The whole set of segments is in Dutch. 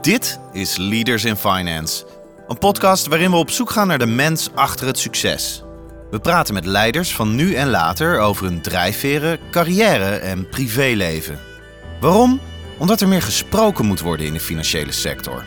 Dit is Leaders in Finance, een podcast waarin we op zoek gaan naar de mens achter het succes. We praten met leiders van nu en later over hun drijfveren, carrière en privéleven. Waarom? Omdat er meer gesproken moet worden in de financiële sector.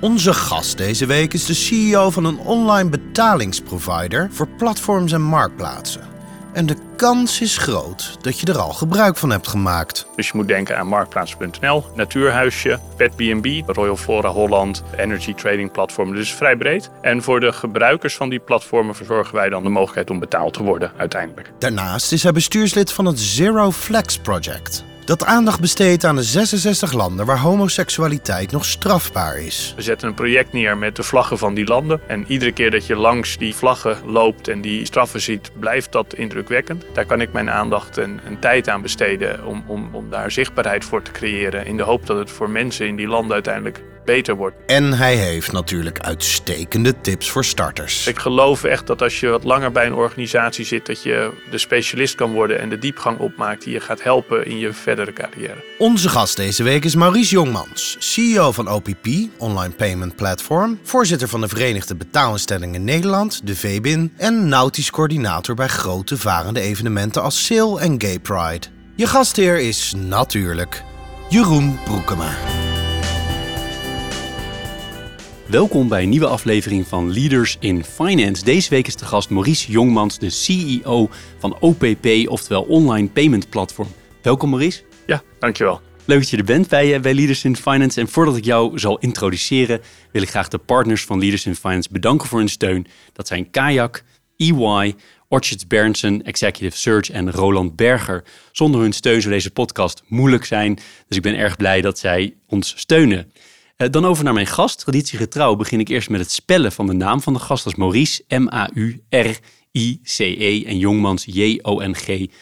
Onze gast deze week is de CEO van een online betalingsprovider voor platforms en marktplaatsen. En de kans is groot dat je er al gebruik van hebt gemaakt. Dus je moet denken aan Marktplaats.nl, Natuurhuisje, PetBnB, Royal Flora Holland, Energy Trading Platform. Dus vrij breed. En voor de gebruikers van die platformen verzorgen wij dan de mogelijkheid om betaald te worden uiteindelijk. Daarnaast is hij bestuurslid van het Zero Flex Project dat aandacht besteedt aan de 66 landen waar homoseksualiteit nog strafbaar is. We zetten een project neer met de vlaggen van die landen. En iedere keer dat je langs die vlaggen loopt en die straffen ziet, blijft dat indrukwekkend. Daar kan ik mijn aandacht en, en tijd aan besteden om, om, om daar zichtbaarheid voor te creëren. In de hoop dat het voor mensen in die landen uiteindelijk beter wordt. En hij heeft natuurlijk uitstekende tips voor starters. Ik geloof echt dat als je wat langer bij een organisatie zit, dat je de specialist kan worden en de diepgang opmaakt die je gaat helpen in je verdere carrière. Onze gast deze week is Maurice Jongmans, CEO van OPP, Online Payment Platform, voorzitter van de Verenigde Betaalinstellingen Nederland, de VBIN, en nautisch coördinator bij grote varende evenementen als Sail en Gay Pride. Je gastheer is natuurlijk Jeroen Broekema. Welkom bij een nieuwe aflevering van Leaders in Finance. Deze week is de gast Maurice Jongmans, de CEO van OPP, oftewel Online Payment Platform. Welkom Maurice. Ja, dankjewel. Leuk dat je er bent bij, eh, bij Leaders in Finance. En voordat ik jou zal introduceren, wil ik graag de partners van Leaders in Finance bedanken voor hun steun. Dat zijn Kayak, EY, Orchards Berndsen, Executive Search en Roland Berger. Zonder hun steun zou deze podcast moeilijk zijn. Dus ik ben erg blij dat zij ons steunen. Eh, dan over naar mijn gast. Traditiegetrouw begin ik eerst met het spellen van de naam van de gast. Is Maurice, M-A-U-R-I-C-E en Jongmans, J-O-N-G-M-A-N-S.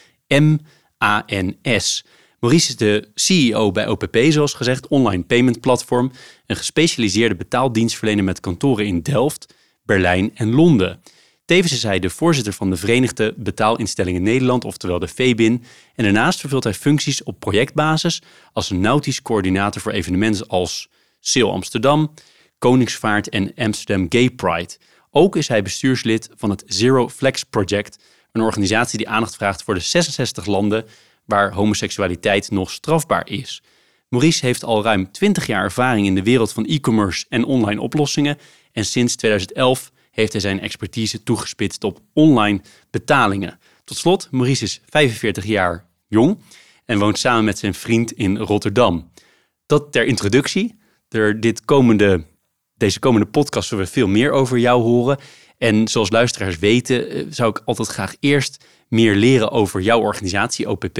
Maurice is de CEO bij OPP, zoals gezegd, online payment platform. Een gespecialiseerde betaaldienstverlener met kantoren in Delft, Berlijn en Londen. Tevens is hij de voorzitter van de Verenigde Betaalinstellingen Nederland, oftewel de VBIN. En daarnaast vervult hij functies op projectbasis als nautisch coördinator voor evenementen als Sail Amsterdam, Koningsvaart en Amsterdam Gay Pride. Ook is hij bestuurslid van het Zero Flex Project, een organisatie die aandacht vraagt voor de 66 landen waar homoseksualiteit nog strafbaar is. Maurice heeft al ruim 20 jaar ervaring in de wereld van e-commerce en online oplossingen en sinds 2011 heeft hij zijn expertise toegespitst op online betalingen. Tot slot, Maurice is 45 jaar jong en woont samen met zijn vriend in Rotterdam. Dat ter introductie dit komende, deze komende podcast zullen we veel meer over jou horen. En zoals luisteraars weten, eh, zou ik altijd graag eerst meer leren over jouw organisatie, OPP.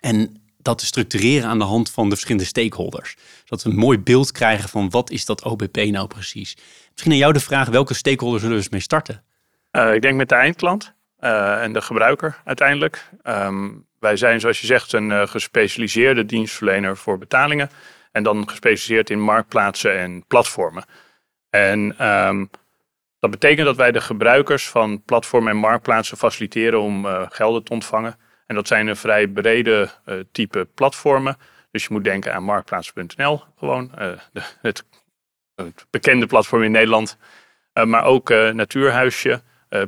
En dat te structureren aan de hand van de verschillende stakeholders. Zodat we een mooi beeld krijgen van wat is dat OPP nou precies. Misschien aan jou de vraag, welke stakeholders zullen we eens mee starten? Uh, ik denk met de eindklant uh, en de gebruiker uiteindelijk. Um, wij zijn, zoals je zegt, een gespecialiseerde dienstverlener voor betalingen. En dan gespecialiseerd in marktplaatsen en platformen. En um, dat betekent dat wij de gebruikers van platformen en marktplaatsen faciliteren om uh, gelden te ontvangen. En dat zijn een vrij brede uh, type platformen. Dus je moet denken aan marktplaats.nl, gewoon uh, de, het, bekende platform in Nederland. maar ook Natuurhuisje,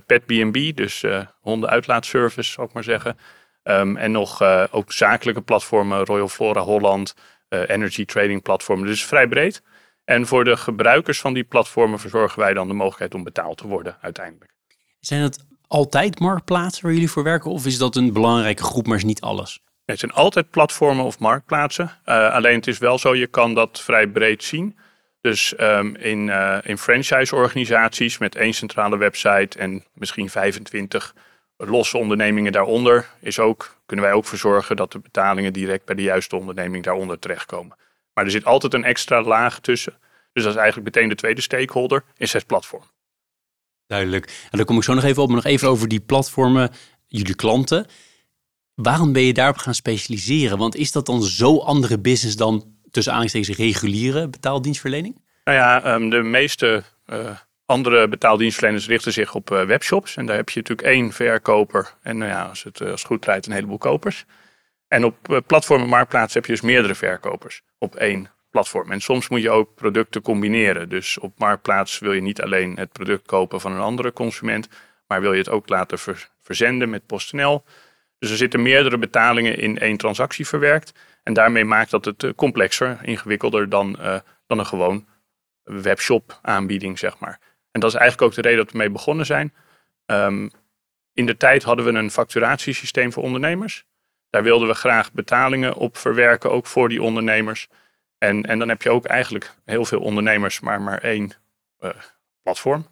PetBnB, dus hondenuitlaatservice, zou ik maar zeggen. Um, en nog ook zakelijke platformen, Royal Flora Holland, energy trading platformen. Dus vrij breed. En voor de gebruikers van die platformen verzorgen wij dan de mogelijkheid om betaald te worden uiteindelijk. Zijn het altijd marktplaatsen waar jullie voor werken of is dat een belangrijke groep, maar is niet alles? Het zijn altijd platformen of marktplaatsen. Uh, alleen het is wel zo, je kan dat vrij breed zien. Dus um, in, uh, in franchise-organisaties met één centrale website en misschien 25 losse ondernemingen daaronder is ook, kunnen wij ook verzorgen dat de betalingen direct bij de juiste onderneming daaronder terechtkomen. Maar er zit altijd een extra laag tussen. Dus dat is eigenlijk meteen de tweede stakeholder, is het platform. Duidelijk. En daar kom ik zo nog even op, maar nog even over die platformen, jullie klanten. Waarom ben je daarop gaan specialiseren? Want is dat dan zo andere business dan tussen aanstekens reguliere betaaldienstverlening? Nou ja, um, de meeste uh, andere betaaldienstverleners richten zich op uh, webshops. En daar heb je natuurlijk één verkoper. En nou ja, als het, uh, als goed draait, een heleboel kopers. En op uh, platformen marktplaatsen heb je dus meerdere verkopers op één platform. En soms moet je ook producten combineren. Dus op Marktplaats wil je niet alleen het product kopen van een andere consument, maar wil je het ook laten verzenden met PostNL. Dus er zitten meerdere betalingen in één transactie verwerkt. En daarmee maakt dat het complexer, ingewikkelder dan, dan een gewoon webshop aanbieding, zeg maar. En dat is eigenlijk ook de reden dat we mee begonnen zijn. Ehm, in de tijd hadden we een facturatiesysteem voor ondernemers. Daar wilden we graag betalingen op verwerken, ook voor die ondernemers. En, en dan heb je ook eigenlijk heel veel ondernemers, maar maar één uh, platform.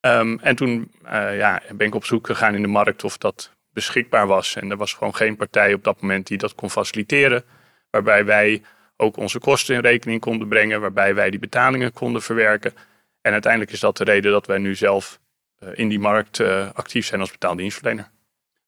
Ehm, en toen uh, ja, ben ik op zoek gegaan in de markt of dat beschikbaar was. En er was gewoon geen partij op dat moment die dat kon faciliteren. Waarbij wij ook onze kosten in rekening konden brengen, waarbij wij die betalingen konden verwerken. En uiteindelijk is dat de reden dat wij nu zelf uh, in die markt actief zijn als betaaldienstverlener.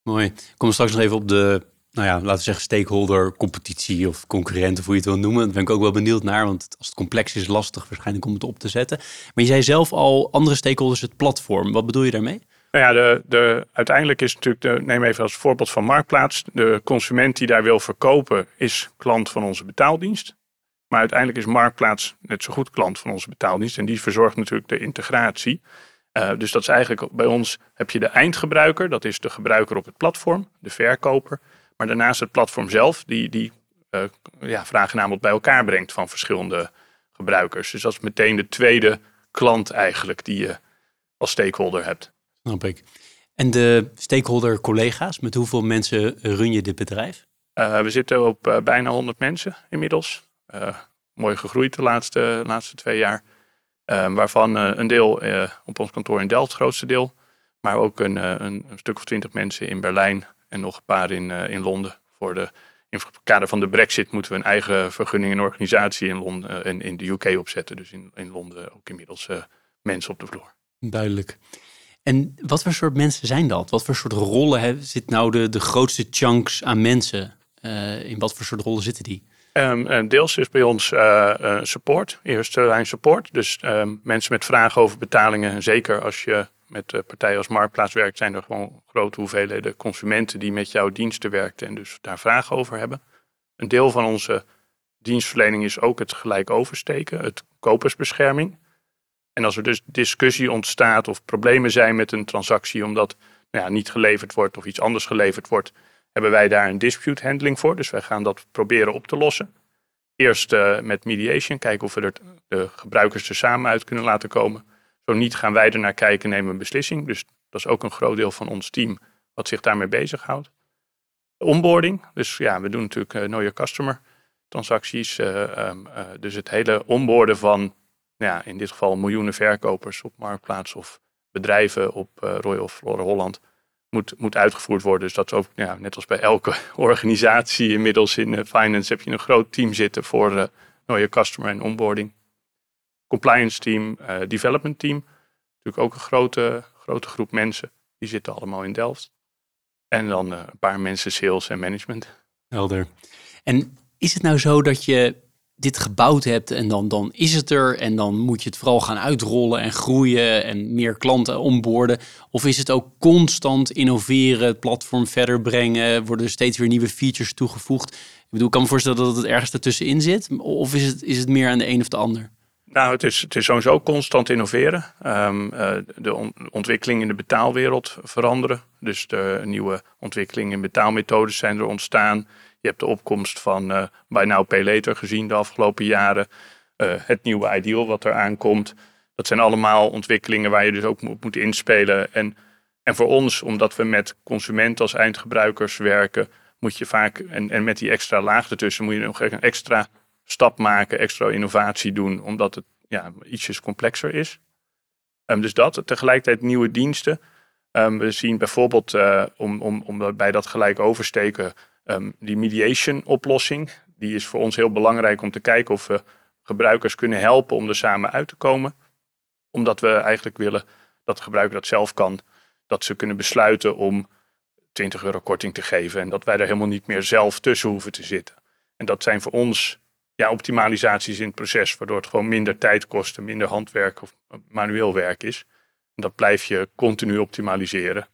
Mooi. Ik kom straks nog even op de, nou ja, laten we zeggen, stakeholder, competitie of concurrenten, hoe je het wil noemen. Daar ben ik ook wel benieuwd naar, want als het complex is, lastig waarschijnlijk om het op te zetten. Maar je zei zelf al, andere stakeholders het platform. Wat bedoel je daarmee? Nou ja, de, de, uiteindelijk is natuurlijk, de, neem even als voorbeeld van Marktplaats. De consument die daar wil verkopen is klant van onze betaaldienst. Maar uiteindelijk is Marktplaats net zo goed klant van onze betaaldienst. En die verzorgt natuurlijk de integratie. Uh, dus dat is eigenlijk bij ons heb je de eindgebruiker, dat is de gebruiker op het platform, de verkoper. Maar daarnaast het platform zelf, die, die uh, ja, vragen namelijk bij elkaar brengt van verschillende gebruikers. Dus dat is meteen de tweede klant eigenlijk die je als stakeholder hebt. Snap ik. En de stakeholder collega's, met hoeveel mensen run je dit bedrijf? Uh, we zitten op bijna 100 mensen inmiddels. Mooi gegroeid de laatste, laatste twee jaar. Ehm, waarvan eh, een deel eh, op ons kantoor in Delft, het grootste deel. Maar ook een, eh, een, een, stuk of twintig mensen in Berlijn en nog een paar in, in Londen. Voor de, in het kader van de brexit moeten we een eigen vergunning en organisatie in, Londen, en in de UK opzetten. Dus in, in Londen ook inmiddels mensen op de vloer. Duidelijk. En wat voor soort mensen zijn dat? Wat voor soort rollen he, zit nou de, de grootste chunks aan mensen? in wat voor soort rollen zitten die? Um, deels is bij ons uh, support, eerste lijn support. Dus um, mensen met vragen over betalingen. En zeker als je met partijen als Marktplaats werkt, zijn er gewoon grote hoeveelheden consumenten die met jouw diensten werken en dus daar vragen over hebben. Een deel van onze dienstverlening is ook het gelijk oversteken, het kopersbescherming. En als er dus discussie ontstaat of problemen zijn met een transactie omdat nou ja, niet geleverd wordt of iets anders geleverd wordt, hebben wij daar een dispute handling voor. Dus wij gaan dat proberen op te lossen. Eerst uh, met mediation, kijken of we er de gebruikers er samen uit kunnen laten komen. Zo niet gaan wij er naar kijken, nemen een beslissing. Dus dat is ook een groot deel van ons team wat zich daarmee bezighoudt. Onboarding, dus ja, we doen natuurlijk uh, your customer transacties. Uh, um, dus het hele onboorden van, ja, in dit geval miljoenen verkopers op Marktplaats of bedrijven op Royal Flora Holland moet, moet uitgevoerd worden. Dus dat is ook, ja, net als bij elke organisatie inmiddels in uh, finance heb je een groot team zitten voor uh, je customer en onboarding. Compliance team, uh, development team. Natuurlijk ook een grote, grote groep mensen. Die zitten allemaal in Delft. En dan een paar mensen sales en management. Helder. En is het nou zo dat je dit gebouwd hebt en dan, dan is het er en dan moet je het vooral gaan uitrollen en groeien en meer klanten onboorden? Of is het ook constant innoveren, het platform verder brengen, worden er steeds weer nieuwe features toegevoegd? Ik bedoel, ik kan me voorstellen dat het ergens ertussenin zit. Of is het, is het meer aan de een of de ander? Nou, het is, het is sowieso constant innoveren. Um, de ontwikkelingen in de betaalwereld veranderen. Dus de nieuwe ontwikkelingen in betaalmethodes zijn er ontstaan. Je hebt de opkomst van uh, Buy Now Pay Later gezien de afgelopen jaren. Uh, het nieuwe ideal wat er aankomt. Dat zijn allemaal ontwikkelingen waar je dus ook moet, moet inspelen. En, en voor ons, omdat we met consumenten als eindgebruikers werken, moet je vaak, en, en met die extra laag ertussen, moet je nog een extra stap maken, extra innovatie doen, omdat het ja, ietsjes complexer is. Um, dus dat, tegelijkertijd nieuwe diensten. Um, we zien bijvoorbeeld uh, om, om, om bij dat gelijk oversteken Um, die mediation oplossing, die is voor ons heel belangrijk om te kijken of we gebruikers kunnen helpen om er samen uit te komen. Omdat we eigenlijk willen dat de gebruiker dat zelf kan. Dat ze kunnen besluiten om 20 euro korting te geven en dat wij er helemaal niet meer zelf tussen hoeven te zitten. En dat zijn voor ons ja, optimalisaties in het proces, waardoor het gewoon minder tijd kost, minder handwerk of manueel werk is. En dat blijf je continu optimaliseren.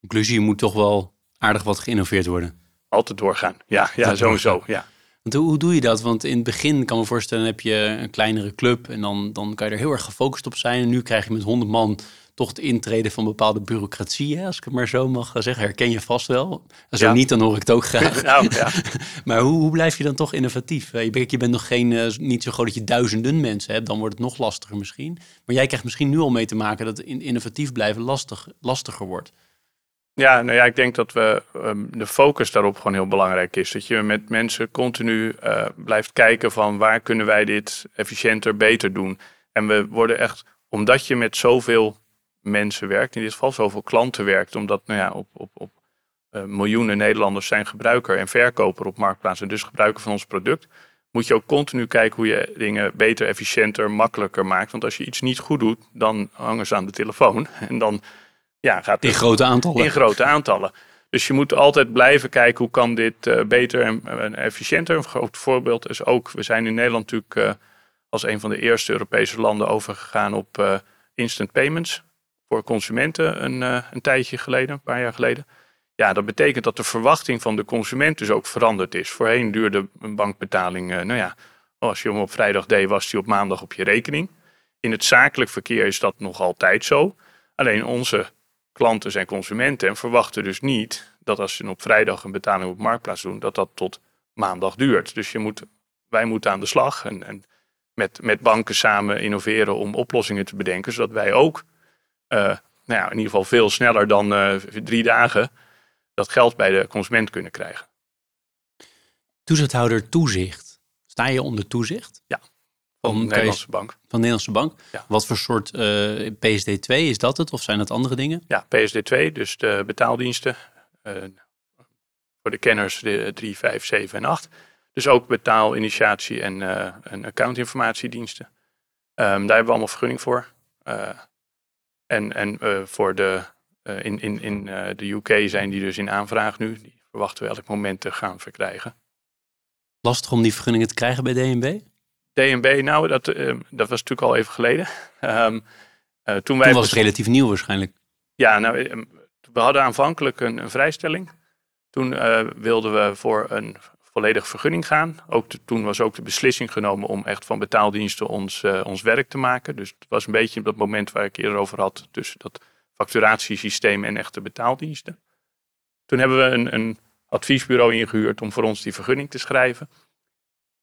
Conclusie moet toch wel aardig wat geïnnoveerd worden altijd doorgaan. Ja, ja sowieso. Ja. Want hoe, hoe doe je dat? Want in het begin kan ik me voorstellen, heb je een kleinere club en dan, dan kan je er heel erg gefocust op zijn. En nu krijg je met 100 man toch het intreden van bepaalde bureaucratie, hè, als ik het maar zo mag zeggen. Herken je vast wel. Als zo Ja. niet, dan hoor ik het ook graag. Nou, ja. Maar hoe, hoe blijf je dan toch innovatief? Eh, Je bent, je bent nog geen, eh, niet zo groot dat je duizenden mensen hebt, dan wordt het nog lastiger misschien. Maar jij krijgt misschien nu al mee te maken dat in, innovatief blijven lastig, lastiger wordt. Ja, nou ja, ik denk dat we ehm, de focus daarop gewoon heel belangrijk is. Dat je met mensen continu eh, blijft kijken van waar kunnen wij dit efficiënter, beter doen. En we worden echt, omdat je met zoveel mensen werkt, in dit geval zoveel klanten werkt, omdat nou ja, op, op, op eh, miljoenen Nederlanders zijn gebruiker en verkoper op Marktplaats en dus gebruiker van ons product, moet je ook continu kijken hoe je dingen beter, efficiënter, makkelijker maakt. Want als je iets niet goed doet, dan hangen ze aan de telefoon en dan ja, gaat In grote aantallen. in grote aantallen. Dus je moet altijd blijven kijken hoe kan dit eh, beter en, en efficiënter. Een groot voorbeeld is ook, we zijn in Nederland natuurlijk eh, als een van de eerste Europese landen overgegaan op eh, instant payments voor consumenten een, een tijdje geleden, een paar jaar geleden. Ja, dat betekent dat de verwachting van de consument dus ook veranderd is. Voorheen duurde een bankbetaling, nou ja, als je hem op vrijdag deed, was die op maandag op je rekening. In het zakelijk verkeer is dat nog altijd zo. Alleen onze klanten zijn consumenten en verwachten dus niet dat als ze op vrijdag een betaling op marktplaats doen, dat dat tot maandag duurt. Dus je moet, wij moeten aan de slag en, en met, met banken samen innoveren om oplossingen te bedenken, zodat wij ook, eh, nou ja, in ieder geval veel sneller dan eh, drie dagen, dat geld bij de consument kunnen krijgen. Toezichthouder toezicht. Sta je onder toezicht? Ja, Van, de Nederlandse bank. van de Nederlandse bank. Ja. Wat voor soort eh, PSD2 is dat het? Of zijn dat andere dingen? Ja, PSD2, dus de betaaldiensten. eh, voor de kenners de 3, 5, 7 en 8. Dus ook betaalinitiatie en, en accountinformatiediensten. Ehm, daar hebben we allemaal vergunning voor. En en voor de, in, in, in de UK zijn die dus in aanvraag nu. Die verwachten we elk moment te gaan verkrijgen. Lastig om die vergunningen te krijgen bij DNB? DNB, nou, dat, eh, dat was natuurlijk al even geleden. Eh, toen wij Toen was het relatief nieuw waarschijnlijk. Ja, nou, eh, we hadden aanvankelijk een, een vrijstelling. Toen wilden we voor een volledige vergunning gaan. Ook de- toen was ook de beslissing genomen om echt van betaaldiensten ons, ons werk te maken. Dus het was een beetje dat moment waar ik eerder over had. Tussen dat facturatiesysteem en echte betaaldiensten. Toen hebben we een, een adviesbureau ingehuurd om voor ons die vergunning te schrijven.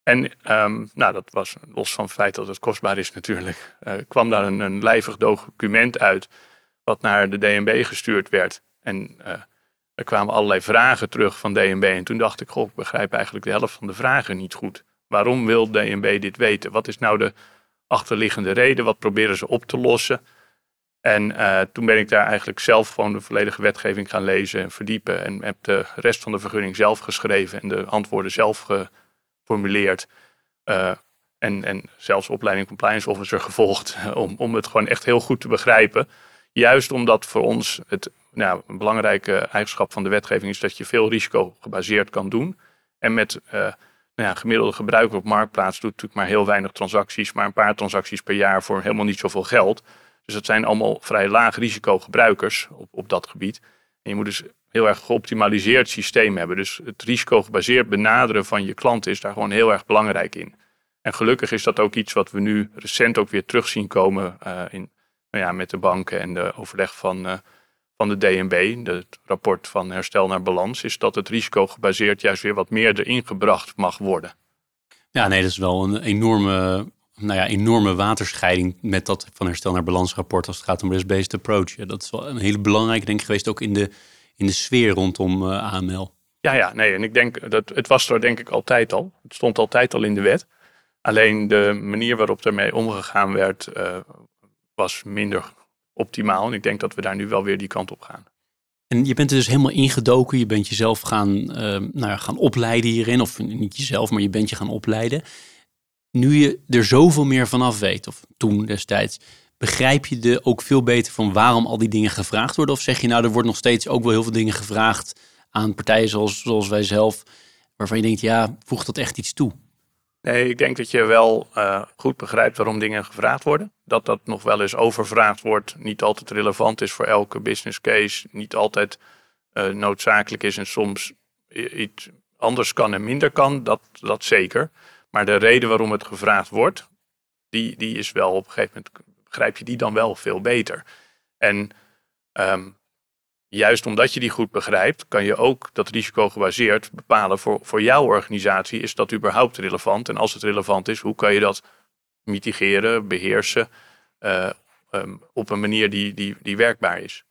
En ehm, nou, dat was los van het feit dat het kostbaar is natuurlijk. eh, kwam daar een, een lijvig document uit wat naar de DNB gestuurd werd. En eh, er kwamen allerlei vragen terug van DNB. En toen dacht ik, goh, ik begrijp eigenlijk de helft van de vragen niet goed. Waarom wil DNB dit weten? Wat is nou de achterliggende reden? Wat proberen ze op te lossen? En eh, toen ben ik daar eigenlijk zelf gewoon de volledige wetgeving gaan lezen en verdiepen. En heb de rest van de vergunning zelf geschreven en de antwoorden zelf geformuleerd. Eh, en, en zelfs opleiding compliance officer gevolgd om, om het gewoon echt heel goed te begrijpen. Juist omdat voor ons het nou, een belangrijke eigenschap van de wetgeving is dat je veel risico gebaseerd kan doen. En met eh, nou ja, gemiddelde gebruiker op marktplaats doet natuurlijk maar heel weinig transacties, maar een paar transacties per jaar voor helemaal niet zoveel geld. Dus dat zijn allemaal vrij laag risico gebruikers op, op dat gebied. Je moet dus heel erg geoptimaliseerd systeem hebben. Dus het risico gebaseerd benaderen van je klant is daar gewoon heel erg belangrijk in. En gelukkig is dat ook iets wat we nu recent ook weer terug zien komen eh, in, nou ja, met de banken en de overleg van, eh, van de DNB. Het rapport van herstel naar balans is dat het risico gebaseerd juist weer wat meer erin gebracht mag worden. Ja, nee, dat is wel een enorme, nou ja, enorme waterscheiding met dat van herstel naar balansrapport als het gaat om risk-based approach. Dat is wel een hele belangrijke, denk ik, geweest ook in de, in de sfeer rondom eh, AML. Ja, ja, nee. En ik denk dat het was er denk ik altijd al. Het stond altijd al in de wet. Alleen de manier waarop ermee omgegaan werd, eh, was minder optimaal. En ik denk dat we daar nu wel weer die kant op gaan. En je bent er dus helemaal ingedoken. Je bent jezelf gaan, eh, nou ja, gaan opleiden hierin. Of niet jezelf, maar je bent je gaan opleiden. Nu je er zoveel meer vanaf weet, of toen destijds, begrijp je de ook veel beter van waarom al die dingen gevraagd worden? Of zeg je nou, er wordt nog steeds ook wel heel veel dingen gevraagd aan partijen zoals, zoals wij zelf, waarvan je denkt, ja, voegt dat echt iets toe? Nee, ik denk dat je wel eh, goed begrijpt waarom dingen gevraagd worden. Dat dat nog wel eens overvraagd wordt, niet altijd relevant is voor elke business case, niet altijd eh, noodzakelijk is en soms iets anders kan en minder kan, dat, dat zeker. Maar de reden waarom het gevraagd wordt, die, die is wel op een gegeven moment, begrijp je die dan wel veel beter. En ehm, juist omdat je die goed begrijpt, kan je ook dat risico gebaseerd bepalen voor, voor jouw organisatie. Is dat überhaupt relevant? En als het relevant is, hoe kan je dat mitigeren, beheersen uh, um, op een manier die, die, die werkbaar is?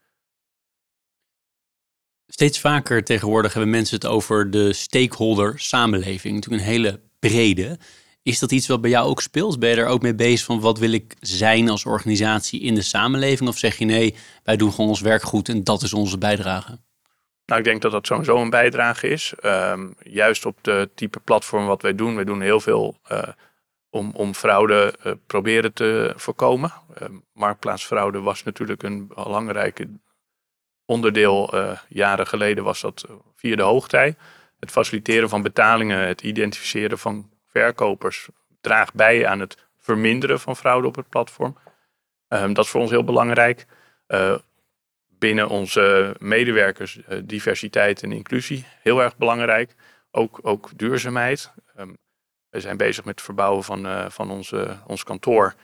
Steeds vaker tegenwoordig hebben mensen het over de stakeholder samenleving. Natuurlijk een hele brede. Is dat iets wat bij jou ook speelt? Ben je er ook mee bezig van wat wil ik zijn als organisatie in de samenleving? Of zeg je nee, wij doen gewoon ons werk goed en dat is onze bijdrage? Nou, ik denk dat dat sowieso een bijdrage is. Um, juist op de type platform wat wij doen. Wij doen heel veel uh, om, om fraude uh, proberen te voorkomen. Uh, marktplaatsfraude was natuurlijk een belangrijke onderdeel. Uh, jaren geleden was dat via de hoogtij. Het faciliteren van betalingen, het identificeren van verkopers draagt bij aan het verminderen van fraude op het platform. Um, dat is voor ons heel belangrijk. Uh, binnen onze medewerkers uh, diversiteit en inclusie, heel erg belangrijk. Ook, ook duurzaamheid. Um, we zijn bezig met het verbouwen van, uh, van onze, ons kantoor.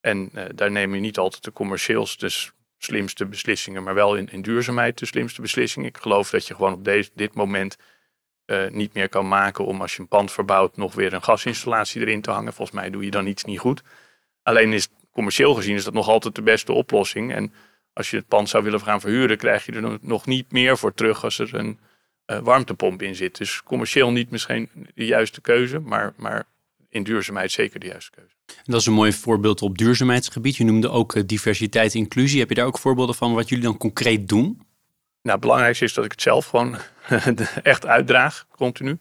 En daar neem je niet altijd de commercieels, dus slimste beslissingen, maar wel in, in duurzaamheid de slimste beslissingen. Ik geloof dat je gewoon op deze, dit moment uh, niet meer kan maken om als je een pand verbouwt nog weer een gasinstallatie erin te hangen. Volgens mij doe je dan iets niet goed. Alleen is commercieel gezien is dat nog altijd de beste oplossing. En als je het pand zou willen gaan verhuren, krijg je er nog niet meer voor terug als er een uh, warmtepomp in zit. Dus commercieel niet misschien de juiste keuze, maar, maar in duurzaamheid zeker de juiste keuze. En dat is een mooi voorbeeld op duurzaamheidsgebied. Je noemde ook uh, diversiteit en inclusie. Heb je daar ook voorbeelden van wat jullie dan concreet doen? Nou, het belangrijkste is dat ik het zelf gewoon echt uitdraag, continu.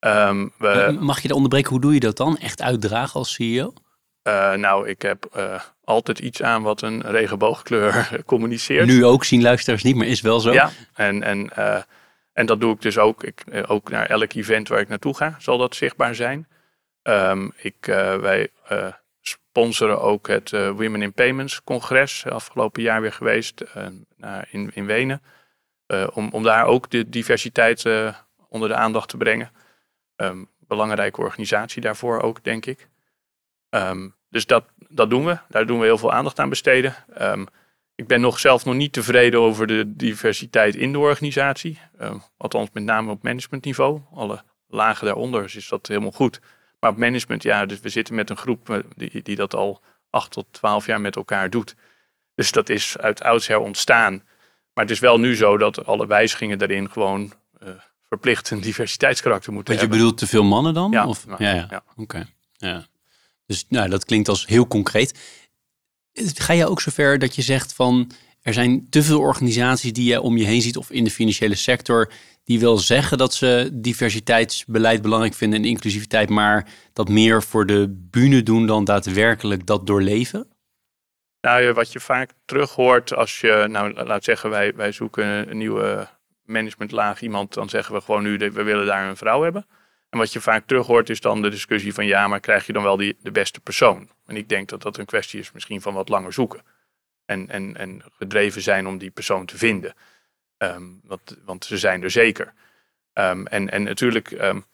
Um, we, Mag je dat onderbreken? Hoe doe je dat dan? Echt uitdragen als CEO? Uh, nou, ik heb uh, altijd iets aan wat een regenboogkleur communiceert. Nu ook zien luisteraars niet, maar is wel zo. Ja, en, en, uh, en dat doe ik dus ook. Ik, ook naar elk event waar ik naartoe ga, zal dat zichtbaar zijn. Um, ik, wij sponsoren ook het Women in Payments congres, afgelopen jaar weer geweest in, in Wenen. Uh, om, om daar ook de diversiteit uh, onder de aandacht te brengen. Um, belangrijke organisatie daarvoor ook, denk ik. Um, dus dat, dat doen we. Daar doen we heel veel aandacht aan besteden. Um, ik ben nog zelf nog niet tevreden over de diversiteit in de organisatie. althans, met name op managementniveau. Alle lagen daaronder is dat helemaal goed. Maar op management, ja, dus we zitten met een groep eh, die, die dat al acht tot twaalf jaar met elkaar doet. Dus dat is uit oudsher ontstaan. Maar het is wel nu zo dat alle wijzigingen daarin gewoon uh, verplicht een diversiteitskarakter moeten Want hebben. je bedoelt te veel mannen dan? Ja. Of? Nou, ja, ja. ja. oké. Ja. Dus nou, dat klinkt als heel concreet. Ga je ook zover dat je zegt van er zijn te veel organisaties die je om je heen ziet of in de financiële sector die wel zeggen dat ze diversiteitsbeleid belangrijk vinden en inclusiviteit, maar dat meer voor de bühne doen dan daadwerkelijk dat doorleven? Nou, wat je vaak terug hoort als je, nou laat zeggen, wij, wij zoeken een nieuwe managementlaag iemand, dan zeggen we gewoon nu, we willen daar een vrouw hebben. En wat je vaak terug hoort is dan de discussie van ja, maar krijg je dan wel die, de beste persoon? En ik denk dat dat een kwestie is misschien van wat langer zoeken. En, en, en gedreven zijn om die persoon te vinden. Um, want, want ze zijn er zeker. Um, en, en natuurlijk, um,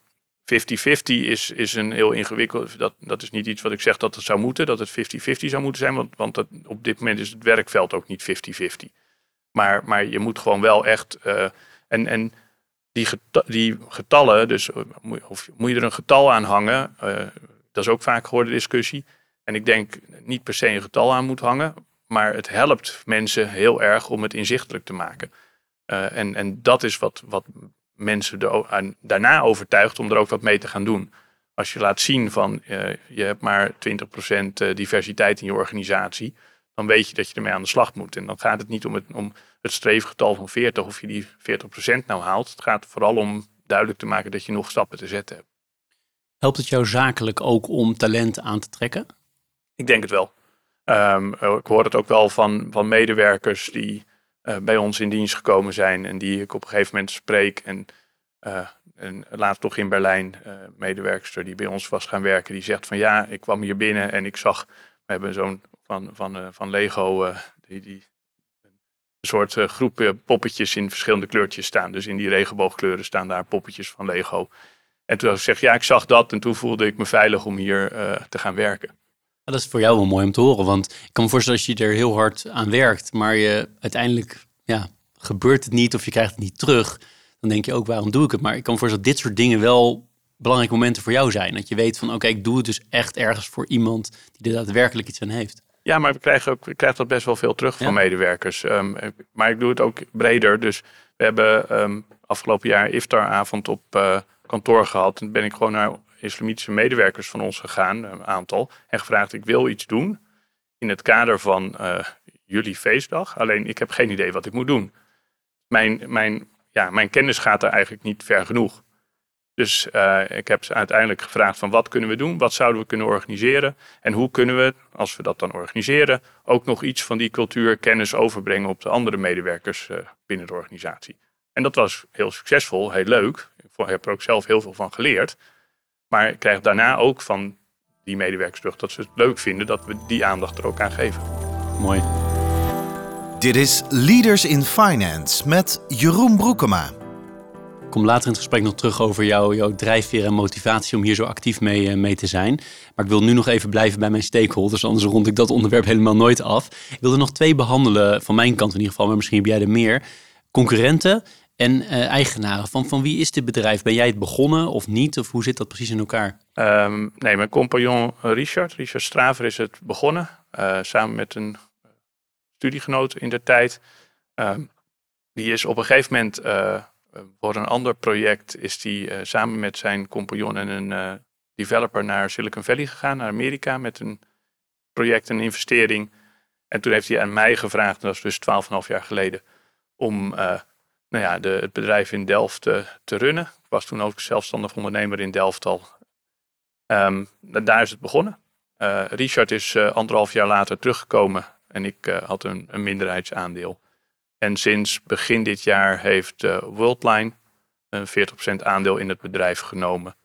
50-50 is, is een heel ingewikkeld. Dat, dat is niet iets wat ik zeg dat het zou moeten, dat het 50-50 zou moeten zijn. Want, want dat, op dit moment is het werkveld ook niet 50-50. Maar, maar je moet gewoon wel echt. Uh, en, en die, die getallen, dus of moet je er een getal aan hangen? Uh, dat is ook vaak gehoorde discussie. En ik denk niet per se een getal aan moet hangen. Maar het helpt mensen heel erg om het inzichtelijk te maken. En, en dat is wat, wat mensen daarna overtuigt om er ook wat mee te gaan doen. Als je laat zien van uh, je hebt maar 20% diversiteit in je organisatie, dan weet je dat je ermee aan de slag moet. En dan gaat het niet om het, om het streefgetal van 40 of je die 40% nou haalt. Het gaat vooral om duidelijk te maken dat je nog stappen te zetten hebt. Helpt het jou zakelijk ook om talent aan te trekken? Ik denk het wel. Um, ik hoor het ook wel van, van medewerkers die uh, bij ons in dienst gekomen zijn en die ik op een gegeven moment spreek. En, uh, en laatst toch in Berlijn, uh, medewerkster die bij ons was gaan werken, die zegt van ja, ik kwam hier binnen en ik zag, we hebben zo'n van, van, van Lego, die, die, een soort groep poppetjes in verschillende kleurtjes staan. Dus in die regenboogkleuren staan daar poppetjes van Lego. En toen zeg ik, ja, ik zag dat en toen voelde ik me veilig om hier te gaan werken. Dat is voor jou wel mooi om te horen, want ik kan me voorstellen als je er heel hard aan werkt, maar je uiteindelijk ja, gebeurt het niet of je krijgt het niet terug, dan denk je ook, waarom doe ik het? Maar ik kan me voorstellen dat dit soort dingen wel belangrijke momenten voor jou zijn. Dat je weet van, oké, ik doe het dus echt ergens voor iemand die er daadwerkelijk iets aan heeft. Ja, maar we krijgen, ook, we krijgen dat best wel veel terug van medewerkers. Ehm, maar ik doe het ook breder. Dus we hebben um, afgelopen jaar iftaravond op uh, kantoor gehad. En ben ik gewoon naar islamitische medewerkers van ons gegaan, een aantal. En gevraagd, ik wil iets doen in het kader van uh, jullie feestdag. Alleen ik heb geen idee wat ik moet doen. Mijn, mijn, ja, mijn kennis gaat er eigenlijk niet ver genoeg. Dus uh, ik heb ze uiteindelijk gevraagd van wat kunnen we doen, wat zouden we kunnen organiseren en hoe kunnen we, als we dat dan organiseren, ook nog iets van die cultuur, kennis overbrengen op de andere medewerkers uh, binnen de organisatie. En dat was heel succesvol, heel leuk. Ik heb er ook zelf heel veel van geleerd. Maar ik krijg daarna ook van die medewerkers terug dat ze het leuk vinden dat we die aandacht er ook aan geven. Mooi. Dit is Leaders in Finance met Jeroen Broekema. Ik kom later in het gesprek nog terug over jou, jouw drijfveer en motivatie om hier zo actief mee, eh, mee te zijn. Maar ik wil nu nog even blijven bij mijn stakeholders, anders rond ik dat onderwerp helemaal nooit af. Ik wil er nog twee behandelen, van mijn kant in ieder geval, maar misschien heb jij er meer. Concurrenten en uh, eigenaren. Van, van wie is dit bedrijf? Ben jij het begonnen of niet? Of hoe zit dat precies in elkaar? Um, nee, mijn compagnon Richard, Richard Straver, is het begonnen. Uh, samen met een studiegenoot in de tijd. Uh, die is op een gegeven moment eh, voor een ander project is eh, samen met zijn compagnon en een eh, developer naar Silicon Valley gegaan, naar Amerika, met een project, een investering. En toen heeft hij aan mij gevraagd, dat was dus 12,5 jaar geleden, om nou ja, de, het bedrijf in Delft te runnen. Ik was toen ook zelfstandig ondernemer in Delft al. Um, daar is het begonnen. Richard is anderhalf jaar later teruggekomen en ik had een, een minderheidsaandeel. En sinds begin dit jaar heeft Worldline een 40% aandeel in het bedrijf genomen.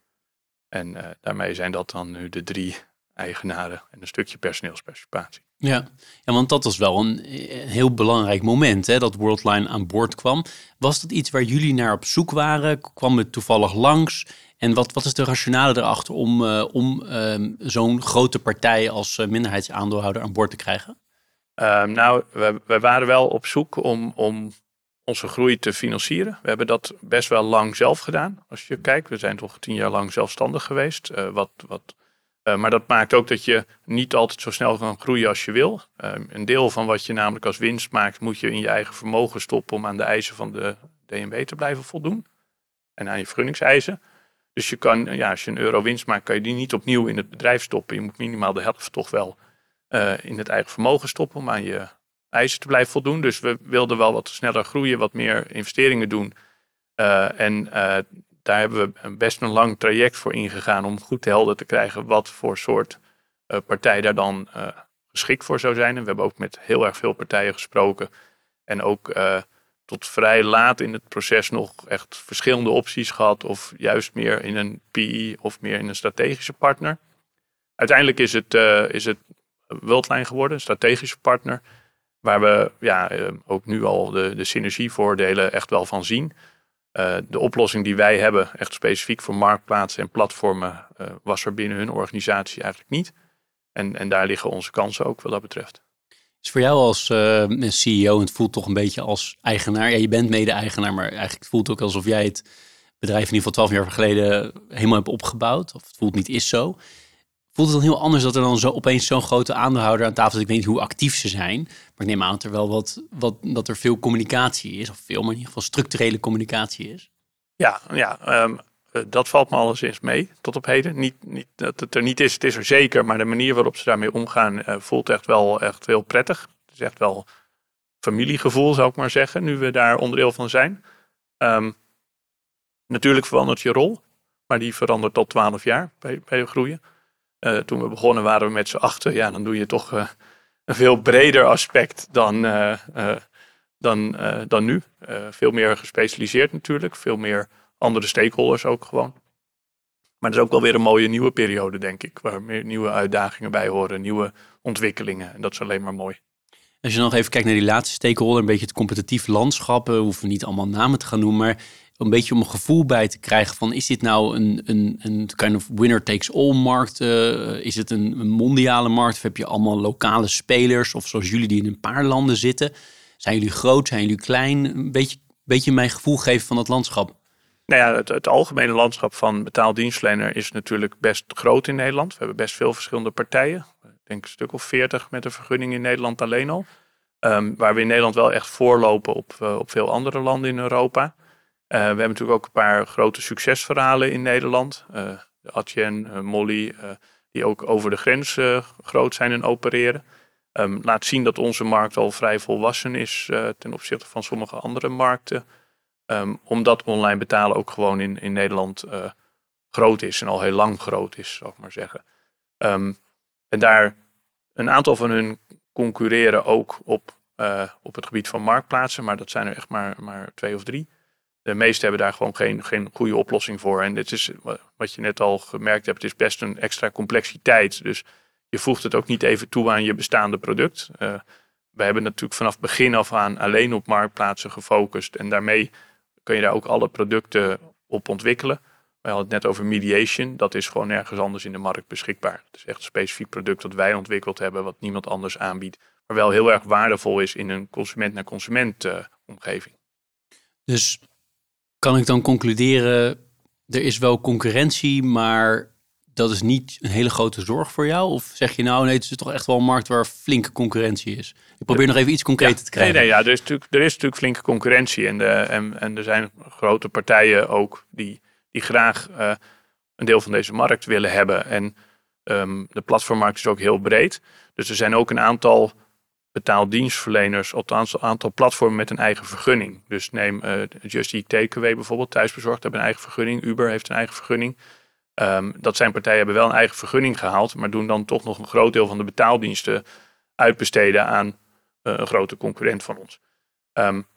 En daarmee zijn dat dan nu de drie eigenaren en een stukje personeelsparticipatie. Ja. ja, want dat was wel een, een heel belangrijk moment hè, dat Worldline aan boord kwam. Was dat iets waar jullie naar op zoek waren? Kwam het toevallig langs? En wat, wat is de rationale erachter om, uh, om zo'n grote partij als minderheidsaandeelhouder aan boord te krijgen? Uh, nou, we, we, waren wel op zoek om, om onze groei te financieren. We hebben dat best wel lang zelf gedaan. Als je kijkt, we zijn toch tien jaar lang zelfstandig geweest. Wat, wat, uh, maar dat maakt ook dat je niet altijd zo snel kan groeien als je wil. Ehm, een deel van wat je namelijk als winst maakt, moet je in je eigen vermogen stoppen om aan de eisen van de DNB te blijven voldoen. En aan je vergunningseisen. Dus je kan, ja, als je een euro winst maakt, kan je die niet opnieuw in het bedrijf stoppen. Je moet minimaal de helft toch wel uh, in het eigen vermogen stoppen om aan je eisen te blijven voldoen. Dus we wilden wel wat sneller groeien, wat meer investeringen doen. En daar hebben we best een lang traject voor ingegaan om goed helder te krijgen wat voor soort partij daar dan geschikt voor zou zijn. En we hebben ook met heel erg veel partijen gesproken. En ook tot vrij laat in het proces nog echt verschillende opties gehad. Of juist meer in een PI of meer in een strategische partner. Uiteindelijk is het, is het Worldline geworden, een strategische partner. Waar we ja, eh, ook nu al de, de synergievoordelen echt wel van zien. Uh, de oplossing die wij hebben, echt specifiek voor marktplaatsen en platformen, uh, was er binnen hun organisatie eigenlijk niet. En, en daar liggen onze kansen ook wat dat betreft. Is voor jou als uh, CEO, het voelt toch een beetje als eigenaar. Ja, je bent mede-eigenaar, maar eigenlijk het voelt ook alsof jij het bedrijf in ieder geval twaalf jaar geleden helemaal hebt opgebouwd. Of het voelt niet is zo voelt het dan heel anders dat er dan zo opeens zo'n grote aandeelhouder aan tafel is. Ik weet niet hoe actief ze zijn, maar ik neem aan dat er wel wat, wat dat er veel communicatie is, of veel, maar in ieder geval structurele communicatie is. Ja, ja um, dat valt me alleszins mee tot op heden. Niet, niet dat het er niet is, het is er zeker, maar de manier waarop ze daarmee omgaan uh, voelt echt wel echt heel prettig. Het is echt wel familiegevoel, zou ik maar zeggen, nu we daar onderdeel van zijn. Um, natuurlijk verandert je rol, maar die verandert tot 12 jaar bij, bij groeien. Uh, toen we begonnen waren we met z'n achter. Ja, dan doe je toch uh, een veel breder aspect dan, uh, dan, dan nu. veel meer gespecialiseerd natuurlijk. Veel meer andere stakeholders ook gewoon. Maar het is ook wel weer een mooie nieuwe periode, denk ik. Waar meer nieuwe uitdagingen bij horen. Nieuwe ontwikkelingen. En dat is alleen maar mooi. Als je nog even kijkt naar die laatste stakeholder, een beetje het competitief landschap, we hoeven niet allemaal namen te gaan noemen, maar een beetje om een gevoel bij te krijgen van is dit nou een, een, een kind of winner takes all markt? Uh, is het een, mondiale markt of heb je allemaal lokale spelers of zoals jullie die in een paar landen zitten? Zijn jullie groot, zijn jullie klein? Een beetje, beetje mijn gevoel geven van het landschap. Nou ja, het, algemene landschap van betaaldienstverlener is natuurlijk best groot in Nederland. We hebben best veel verschillende partijen. Ik denk een stuk of veertig met een vergunning in Nederland alleen al. Um, waar we in Nederland wel echt voorlopen op, uh, op veel andere landen in Europa. Uh, we hebben natuurlijk ook een paar grote succesverhalen in Nederland. Uh, de Atjen, Molly, die ook over de grens groot zijn en opereren. Um, laat zien dat onze markt al vrij volwassen is ten opzichte van sommige andere markten. Um, omdat online betalen ook gewoon in, in Nederland groot is en al heel lang groot is, zou ik maar zeggen. Um, en daar een aantal van hun concurreren ook op, op het gebied van marktplaatsen, maar dat zijn er echt maar, maar twee of drie. De meeste hebben daar gewoon geen, geen goede oplossing voor. En dit is wat je net al gemerkt hebt, het is best een extra complexiteit. Dus je voegt het ook niet even toe aan je bestaande product. Uh, we hebben natuurlijk vanaf begin af aan alleen op marktplaatsen gefocust en daarmee kun je daar ook alle producten op ontwikkelen. We hadden het net over mediation. Dat is gewoon ergens anders in de markt beschikbaar. Het is echt een specifiek product dat wij ontwikkeld hebben, wat niemand anders aanbiedt. Maar wel heel erg waardevol is in een consument-naar-consument uh, omgeving. Dus kan ik dan concluderen, er is wel concurrentie, maar dat is niet een hele grote zorg voor jou? Of zeg je nou, nee, het is toch echt wel een markt waar flinke concurrentie is? Ik probeer nog even iets concreter te krijgen. Nee, nee, ja, er is natuurlijk, er is natuurlijk flinke concurrentie. En, de, en, en er zijn grote partijen ook die, die graag uh, een deel van deze markt willen hebben. En um, de platformmarkt is ook heel breed. Dus er zijn ook een aantal betaaldienstverleners, althans een aantal platformen met een eigen vergunning. Dus neem uh, Just Eat Takeaway bijvoorbeeld, thuisbezorgd hebben een eigen vergunning. Uber heeft een eigen vergunning. Um, dat zijn partijen hebben wel een eigen vergunning gehaald, maar doen dan toch nog een groot deel van de betaaldiensten uitbesteden aan uh, een grote concurrent van ons. Um,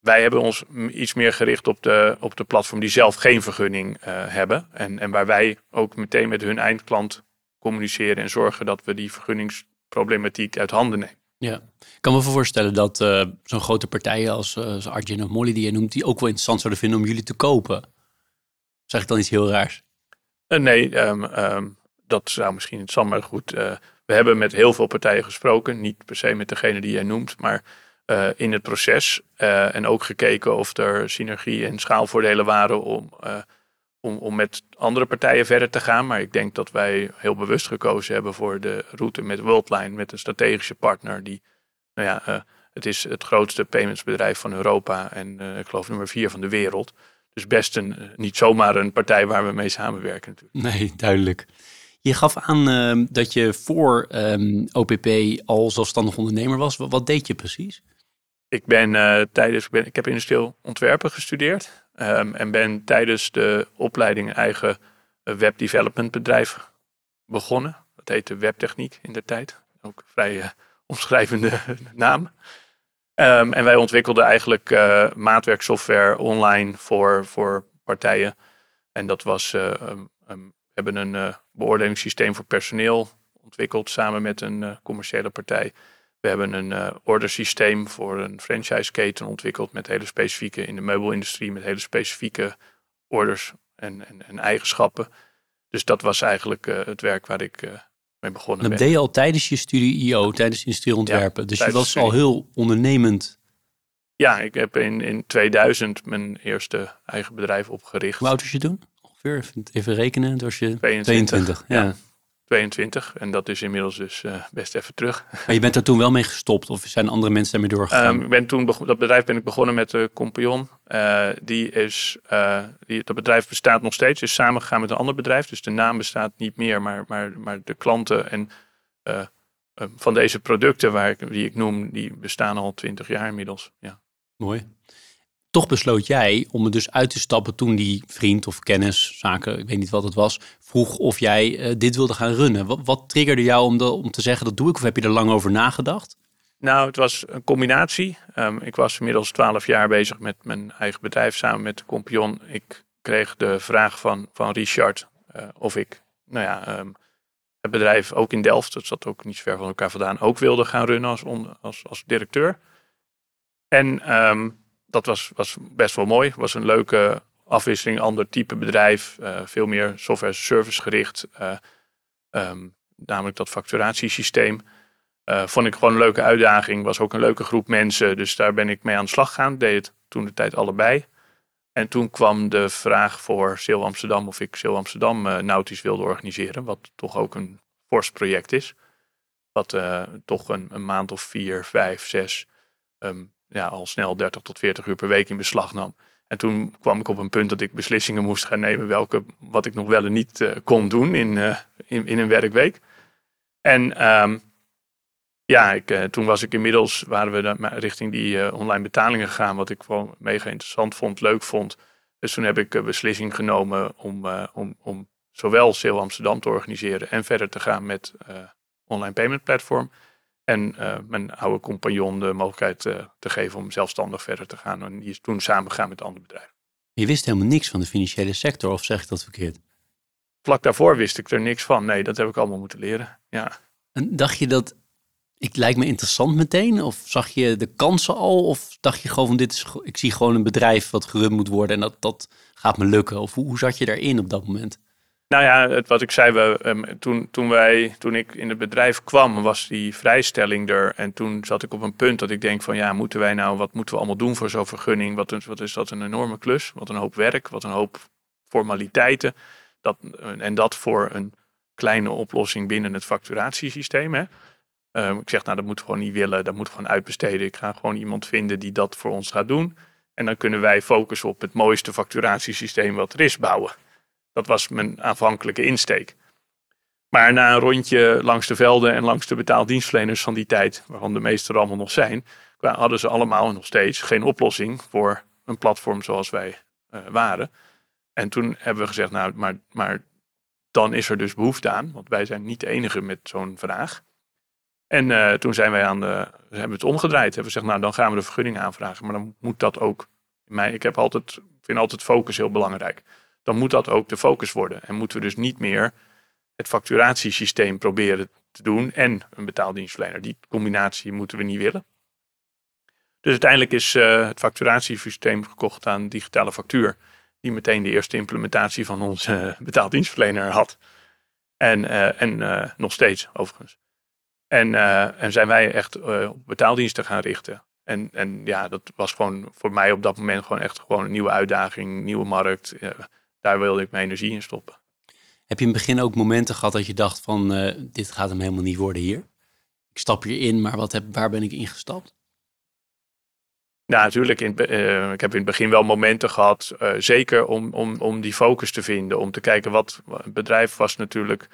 wij hebben ons iets meer gericht op de, op de platform die zelf geen vergunning uh, hebben. En, en waar wij ook meteen met hun eindklant communiceren en zorgen dat we die vergunningsproblematiek uit handen nemen. Ja, ik kan me voorstellen dat uh, zo'n grote partijen als, uh, Argent of Molly die je noemt, die ook wel interessant zouden vinden om jullie te kopen. Zeg ik dan iets heel raars? Uh, nee, um, um, dat zou misschien interessant, maar goed. We hebben met heel veel partijen gesproken. Niet per se met degene die jij noemt, maar in het proces. en ook gekeken of er synergie en schaalvoordelen waren om, om, om met andere partijen verder te gaan. Maar ik denk dat wij heel bewust gekozen hebben voor de route met Worldline. Met een strategische partner die, nou ja, het is het grootste paymentsbedrijf van Europa. En ik geloof nummer vier van de wereld. Dus best een, eh, niet zomaar een partij waar we mee samenwerken natuurlijk. Nee, duidelijk. Je gaf aan uh, dat je voor um, OPP al zelfstandig ondernemer was. Wat, wat deed je precies? Ik ben tijdens, ik, ben, ik heb industrieel ontwerpen gestudeerd. Um, en ben tijdens de opleiding eigen web development bedrijf begonnen. Dat heette webtechniek in de tijd. Ook een vrij uh, omschrijvende naam. Um, en wij ontwikkelden eigenlijk uh, maatwerksoftware online voor, voor partijen. En dat was, um, we hebben een beoordelingssysteem voor personeel ontwikkeld samen met een commerciële partij. We hebben een ordersysteem voor een franchiseketen ontwikkeld met hele specifieke, in de meubelindustrie, met hele specifieke orders en, en, en eigenschappen. Dus dat was eigenlijk het werk waar ik mee begonnen dat deed je al tijdens je studie IO, tijdens industrieel ontwerpen. dus je was al heel ondernemend. Ja, ik heb in, in 2000 mijn eerste eigen bedrijf opgericht. Hoe oud was je toen? Ongeveer, even rekenen. Toen was je 22. 22 ja. ja. 22 en dat is inmiddels dus uh, best even terug. Maar je bent er toen wel mee gestopt of zijn andere mensen daarmee doorgegaan? Um, ben toen dat bedrijf ben ik begonnen met de Compagnon. Uh, die is, uh, die, dat bedrijf bestaat nog steeds, is samengegaan met een ander bedrijf. Dus de naam bestaat niet meer, maar, maar, maar de klanten en van deze producten waar ik, die ik noem, die bestaan al 20 jaar inmiddels. Ja. Mooi toch besloot jij om er dus uit te stappen toen die vriend of kennis, zaken, ik weet niet wat het was, vroeg of jij uh, dit wilde gaan runnen. Wat, triggerde jou om, om te zeggen dat doe ik? Of heb je er lang over nagedacht? Nou, het was een combinatie. Um, ik was inmiddels twaalf jaar bezig met mijn eigen bedrijf samen met de Compion. Ik kreeg de vraag van, van Richard uh, of ik, nou ja, um, het bedrijf ook in Delft, dat zat ook niet zo ver van elkaar vandaan, ook wilde gaan runnen als, als, als directeur. En ehm, dat was, was best wel mooi. was een leuke afwisseling, ander type bedrijf, uh, veel meer software service gericht. Uh, um, namelijk dat facturatiesysteem. Uh, vond ik gewoon een leuke uitdaging. Was ook een leuke groep mensen. Dus daar ben ik mee aan de slag gegaan. Deed het toen de tijd allebei. En toen kwam de vraag voor Sail Amsterdam of ik Sail Amsterdam nautisch wilde organiseren. Wat toch ook een fors project is. Wat toch een, een, maand of vier, vijf, zes, um, ja, al snel 30 tot 40 uur per week in beslag nam. En toen kwam ik op een punt dat ik beslissingen moest gaan nemen welke, wat ik nog wel en niet uh, kon doen in, in, in, een werkweek. En um, ja, ik, uh, toen was ik inmiddels, waren we dan richting die online betalingen gegaan, wat ik gewoon mega interessant vond, leuk vond. Dus toen heb ik beslissing genomen om, om, om zowel Sail Amsterdam te organiseren en verder te gaan met online payment platform. En mijn oude compagnon de mogelijkheid te geven om zelfstandig verder te gaan. En die is toen samengegaan met andere bedrijven. Je wist helemaal niks van de financiële sector, of zeg ik dat verkeerd? Vlak daarvoor wist ik er niks van. Nee, dat heb ik allemaal moeten leren. Ja. En dacht je dat ik lijkt me interessant meteen? Of zag je de kansen al? Of dacht je gewoon van dit is, ik zie gewoon een bedrijf wat gerund moet worden en dat, dat gaat me lukken? Of hoe, hoe zat je daarin op dat moment? Nou ja, het, wat ik zei, we, um, toen, toen, wij, toen ik in het bedrijf kwam, was die vrijstelling er. En toen zat ik op een punt dat ik denk van ja, moeten wij nou, wat moeten we allemaal doen voor zo'n vergunning? Wat, wat is dat een enorme klus? Wat een hoop werk, wat een hoop formaliteiten. Dat, en dat voor een kleine oplossing binnen het facturatiesysteem. Hè? Um, ik zeg, nou, dat moeten we gewoon niet willen. Dat moeten we gewoon uitbesteden. Ik ga gewoon iemand vinden die dat voor ons gaat doen. En dan kunnen wij focussen op het mooiste facturatiesysteem wat er is bouwen. Dat was mijn aanvankelijke insteek. Maar na een rondje langs de velden en langs de betaaldienstverleners van die tijd, waarvan de meeste er allemaal nog zijn, hadden ze allemaal nog steeds geen oplossing voor een platform zoals wij uh, waren. En toen hebben we gezegd, nou, maar, maar dan is er dus behoefte aan, want wij zijn niet de enige met zo'n vraag. En uh, toen zijn wij aan de, hebben we het omgedraaid. Hebben we gezegd, nou dan gaan we de vergunning aanvragen. Maar dan moet dat ook, ik heb altijd, vind altijd focus heel belangrijk. Dan moet dat ook de focus worden. En moeten we dus niet meer het facturatiesysteem proberen te doen en een betaaldienstverlener. Die combinatie moeten we niet willen. Dus uiteindelijk is uh, het facturatiesysteem gekocht aan digitale factuur. Die meteen de eerste implementatie van onze uh, betaaldienstverlener had. En, en nog steeds overigens. En, en zijn wij echt op betaaldiensten gaan richten. En, en ja, dat was gewoon voor mij op dat moment gewoon echt gewoon een nieuwe uitdaging, nieuwe markt. Daar wilde ik mijn energie in stoppen. Heb je in het begin ook momenten gehad dat je dacht van dit gaat hem helemaal niet worden hier? Ik stap hierin, maar wat heb, waar ben ik ingestapt? Ja, natuurlijk. In, ik heb in het begin wel momenten gehad, zeker om, om, om die focus te vinden. Om te kijken wat het bedrijf was natuurlijk.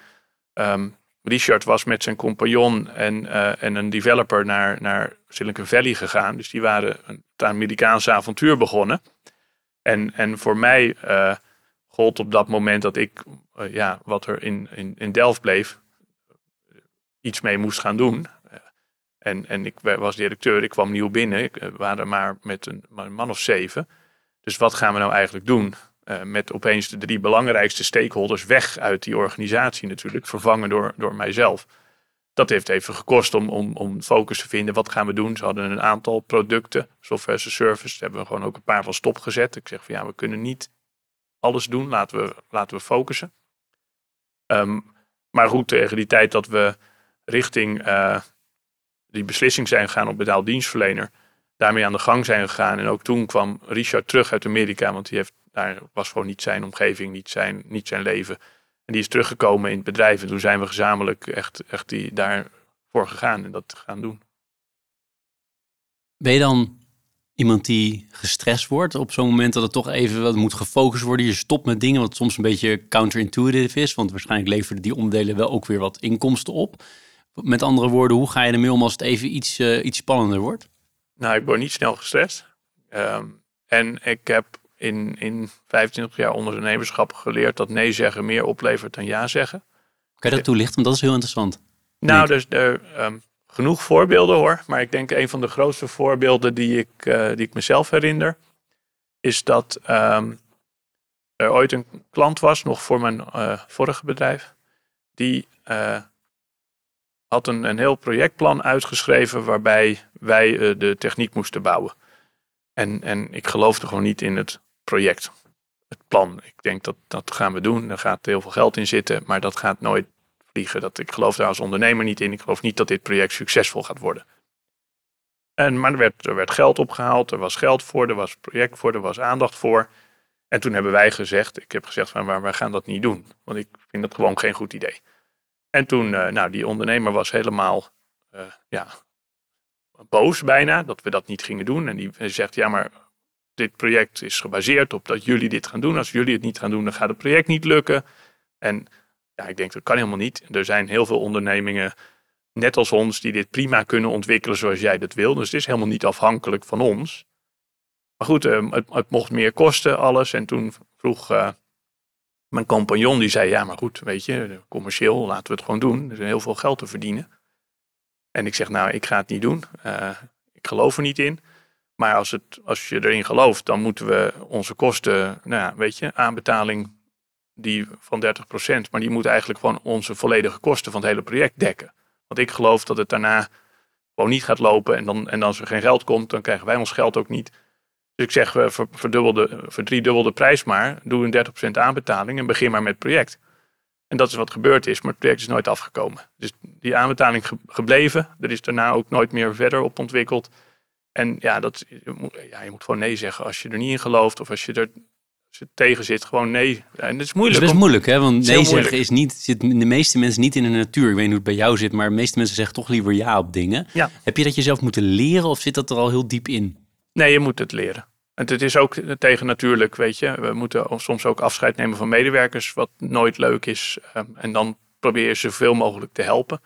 Um, Richard was met zijn compagnon en, uh, en een developer naar, naar Silicon Valley gegaan. Dus die waren een, Amerikaanse avontuur begonnen. En, en voor mij op dat moment dat ik, uh, ja, wat er in, in, in Delft bleef, iets mee moest gaan doen. En, en ik was directeur, ik kwam nieuw binnen. Ik waren maar met een, man of zeven. Dus wat gaan we nou eigenlijk doen? Uh, met opeens de drie belangrijkste stakeholders weg uit die organisatie natuurlijk, vervangen door, door mijzelf. Dat heeft even gekost om, om, om focus te vinden. Wat gaan we doen? Ze hadden een aantal producten, software as a service. Daar hebben we gewoon ook een paar van stop gezet. Ik zeg van ja, we kunnen niet alles doen. Laten we, laten we focussen. Um, maar goed, tegen die tijd dat we richting uh, die beslissing zijn gegaan op betaaldienstverlener, daarmee aan de gang zijn gegaan. En ook toen kwam Richard terug uit Amerika, want die heeft daar was gewoon niet zijn omgeving, niet zijn, niet zijn leven. En die is teruggekomen in het bedrijf. En toen zijn we gezamenlijk echt, echt die, daarvoor gegaan en dat gaan doen. Ben je dan iemand die gestrest wordt op zo'n moment dat het toch even wat moet gefocust worden? Je stopt met dingen wat soms een beetje counterintuitive is. Want waarschijnlijk leveren die onderdelen wel ook weer wat inkomsten op. Met andere woorden, hoe ga je ermee om als het even iets, uh, iets spannender wordt? Nou, ik word niet snel gestrest. Um, en ik heb in, in 25 jaar ondernemerschap geleerd dat nee zeggen meer oplevert dan ja zeggen. Kan je dat toelichten? Want dat is heel interessant. Nou, dus er um, genoeg voorbeelden hoor. Maar ik denk een van de grootste voorbeelden die ik, uh, die ik mezelf herinner, is dat um, er ooit een klant was, nog voor mijn uh, vorige bedrijf, die eh, had een, een heel projectplan uitgeschreven waarbij wij eh, de techniek moesten bouwen. En, en ik geloofde gewoon niet in het project, het plan. Ik denk dat dat gaan we doen, er gaat heel veel geld in zitten, maar dat gaat nooit Dat, ik geloof daar als ondernemer niet in. Ik geloof niet dat dit project succesvol gaat worden. En, maar er werd, er werd geld opgehaald, er was geld voor, er was project voor, er was aandacht voor. En toen hebben wij gezegd, ik heb gezegd van maar wij gaan dat niet doen. Want ik vind dat gewoon geen goed idee. En toen, uh, nou die ondernemer was helemaal, uh, ja, boos bijna dat we dat niet gingen doen. En die zegt, ja maar dit project is gebaseerd op dat jullie dit gaan doen. Als jullie het niet gaan doen, dan gaat het project niet lukken. En ja, ik denk dat kan helemaal niet. Er zijn heel veel ondernemingen, net als ons, die dit prima kunnen ontwikkelen zoals jij dat wil. Dus het is helemaal niet afhankelijk van ons. Maar goed, uh, het, het, mocht meer kosten, alles. En toen vroeg uh, mijn compagnon, die zei, ja maar goed, weet je, commercieel laten we het gewoon doen. Er is heel veel geld te verdienen. En ik zeg, nou, ik ga het niet doen. Uh, ik geloof er niet in. Maar als, het, als je erin gelooft, dan moeten we onze kosten, nou ja, weet je, aanbetaling die van 30%, maar die moet eigenlijk gewoon onze volledige kosten van het hele project dekken. Want ik geloof dat het daarna gewoon niet gaat lopen en, dan, en als er geen geld komt, dan krijgen wij ons geld ook niet. Dus ik zeg, ver, verdubbelde, verdriedubbelde prijs maar, doe een 30% aanbetaling en begin maar met het project. En dat is wat gebeurd is, maar het project is nooit afgekomen. Dus die aanbetaling gebleven, er is daarna ook nooit meer verder op ontwikkeld. En ja, dat, ja, je moet gewoon nee zeggen als je er niet in gelooft of als je er als je tegen zit, gewoon nee. En dat is moeilijk. Dat is moeilijk, hè? Want nee zeggen is niet, zit de meeste mensen niet in de natuur. Ik weet niet hoe het bij jou zit, maar de meeste mensen zeggen toch liever ja op dingen. Ja. Heb je dat jezelf moeten leren of zit dat er al heel diep in? Nee, je moet het leren. En het is ook tegen natuurlijk, weet je. We moeten soms ook afscheid nemen van medewerkers, wat nooit leuk is. Ehm, en dan probeer je zoveel mogelijk te helpen.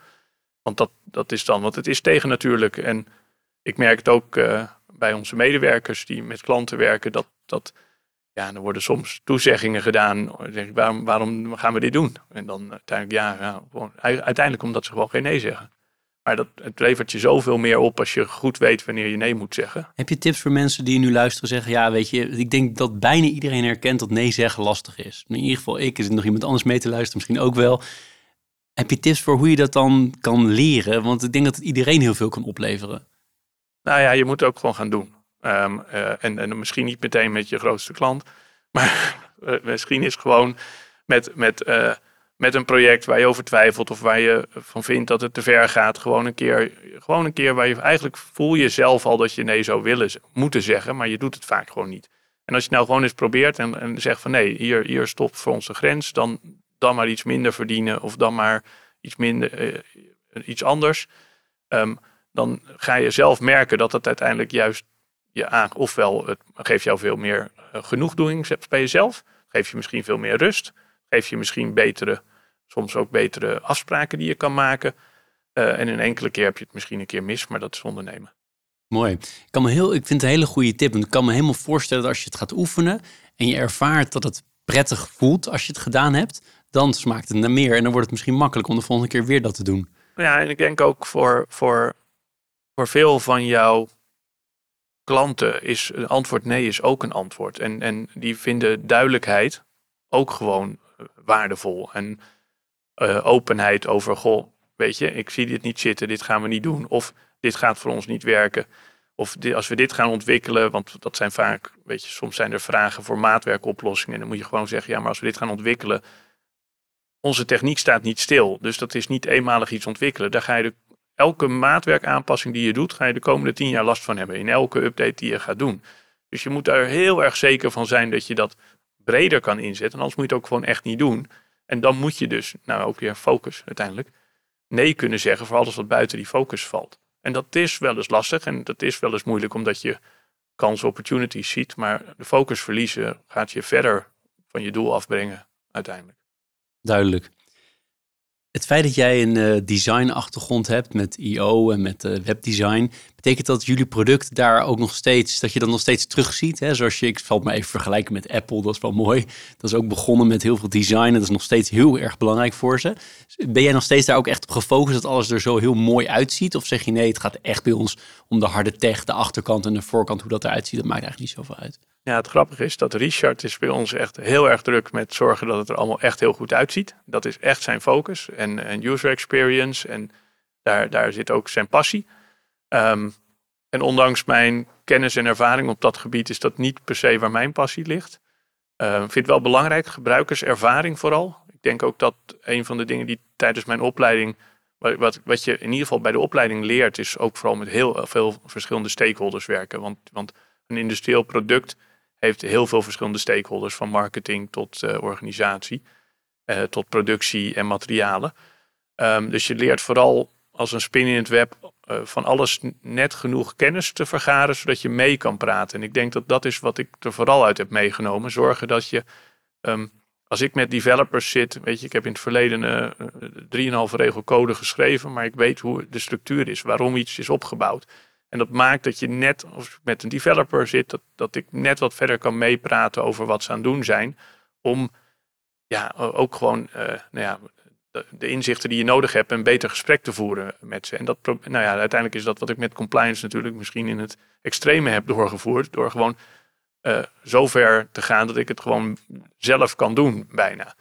Want dat, dat is dan, want het is tegen natuurlijk. En ik merk het ook uh, bij onze medewerkers die met klanten werken, dat, dat ja, er worden soms toezeggingen gedaan. Dan denk ik, waarom, waarom gaan we dit doen? En dan uiteindelijk, ja, ja gewoon, uiteindelijk omdat ze gewoon geen nee zeggen. Maar dat, het levert je zoveel meer op als je goed weet wanneer je nee moet zeggen. Heb je tips voor mensen die nu luisteren zeggen, ja, weet je, ik denk dat bijna iedereen herkent dat nee zeggen lastig is. In ieder geval ik, is er nog iemand anders mee te luisteren, misschien ook wel. Heb je tips voor hoe je dat dan kan leren? Want ik denk dat het iedereen heel veel kan opleveren. Nou ja, je moet het ook gewoon gaan doen. Um, uh, en, en misschien niet meteen met je grootste klant, maar uh, misschien is gewoon met, met, uh, met een project waar je over twijfelt of waar je van vindt dat het te ver gaat, gewoon een keer, gewoon een keer waar je eigenlijk voel je zelf al dat je nee zou willen moeten zeggen, maar je doet het vaak gewoon niet. En als je nou gewoon eens probeert en, en zegt van nee, hier, hier stopt voor onze grens, dan, dan maar iets minder verdienen of dan maar iets minder, iets anders. Um, dan ga je zelf merken dat het uiteindelijk juist je aan, ofwel het geeft jou veel meer uh, genoegdoening bij jezelf, geeft je misschien veel meer rust, geeft je misschien betere, soms ook betere afspraken die je kan maken. Uh, en in enkele keer heb je het misschien een keer mis, maar dat is ondernemen. Mooi. Ik, kan me heel, ik vind het een hele goede tip. Want ik kan me helemaal voorstellen dat als je het gaat oefenen en je ervaart dat het prettig voelt als je het gedaan hebt, dan smaakt het naar meer. En dan wordt het misschien makkelijk om de volgende keer weer dat te doen. Ja, en ik denk ook voor, voor, voor veel van jouw klanten is een antwoord nee is ook een antwoord. En, en die vinden duidelijkheid ook gewoon eh, waardevol. En uh, openheid over, goh, weet je, ik zie dit niet zitten, dit gaan we niet doen. Of dit gaat voor ons niet werken. Of dit, als we dit gaan ontwikkelen, want dat zijn vaak, weet je, soms zijn er vragen voor maatwerkoplossingen. En dan moet je gewoon zeggen, ja, maar als we dit gaan ontwikkelen, onze techniek staat niet stil. Dus dat is niet eenmalig iets ontwikkelen. Daar ga je de elke maatwerkaanpassing die je doet, ga je de komende tien jaar last van hebben. In elke update die je gaat doen. Dus je moet daar heel erg zeker van zijn dat je dat breder kan inzetten. Anders moet je het ook gewoon echt niet doen. En dan moet je dus, nou ook weer focus uiteindelijk, nee kunnen zeggen voor alles wat buiten die focus valt. En dat is wel eens lastig en dat is wel eens moeilijk omdat je kansen, opportunities ziet. Maar de focus verliezen gaat je verder van je doel afbrengen uiteindelijk. Duidelijk. Het feit dat jij een uh, designachtergrond hebt met IO en met uh, webdesign, Betekent dat jullie product daar ook nog steeds, dat je dat nog steeds terugziet? Hè? Zoals je, ik zal maar even vergelijken met Apple, dat is wel mooi. Dat is ook begonnen met heel veel design. Dat is nog steeds heel erg belangrijk voor ze. Ben jij nog steeds daar ook echt op gefocust dat alles er zo heel mooi uitziet? Of zeg je nee, het gaat echt bij ons om de harde tech, de achterkant en de voorkant, hoe dat eruit ziet? Dat maakt eigenlijk niet zoveel uit. Ja, het grappige is dat Richard is bij ons echt heel erg druk met zorgen dat het er allemaal echt heel goed uitziet. Dat is echt zijn focus en, en user experience en daar, daar zit ook zijn passie. Ehm, en ondanks mijn kennis en ervaring op dat gebied is dat niet per se waar mijn passie ligt. Uh, ik vind het wel belangrijk, gebruikerservaring vooral. Ik denk ook dat een van de dingen die tijdens mijn opleiding, wat, wat je in ieder geval bij de opleiding leert, is ook vooral met heel veel verschillende stakeholders werken. Want, want een industrieel product heeft heel veel verschillende stakeholders, van marketing tot uh, organisatie, uh, tot productie en materialen. Um, dus je leert vooral als een spin in het web uh, van alles net genoeg kennis te vergaren, zodat je mee kan praten. En ik denk dat dat is wat ik er vooral uit heb meegenomen. Zorgen dat je, um, als ik met developers zit, weet je, ik heb in het verleden uh, 3,5 regel code geschreven, maar ik weet hoe de structuur is, waarom iets is opgebouwd. En dat maakt dat je net, als met een developer zit, dat, ik net wat verder kan meepraten over wat ze aan het doen zijn. Om ja, ook gewoon nou ja, de, inzichten die je nodig hebt, een beter gesprek te voeren met ze. En dat, nou ja, uiteindelijk is dat wat ik met compliance natuurlijk misschien in het extreme heb doorgevoerd. Door gewoon uh, zover te gaan dat ik het gewoon zelf kan doen, bijna.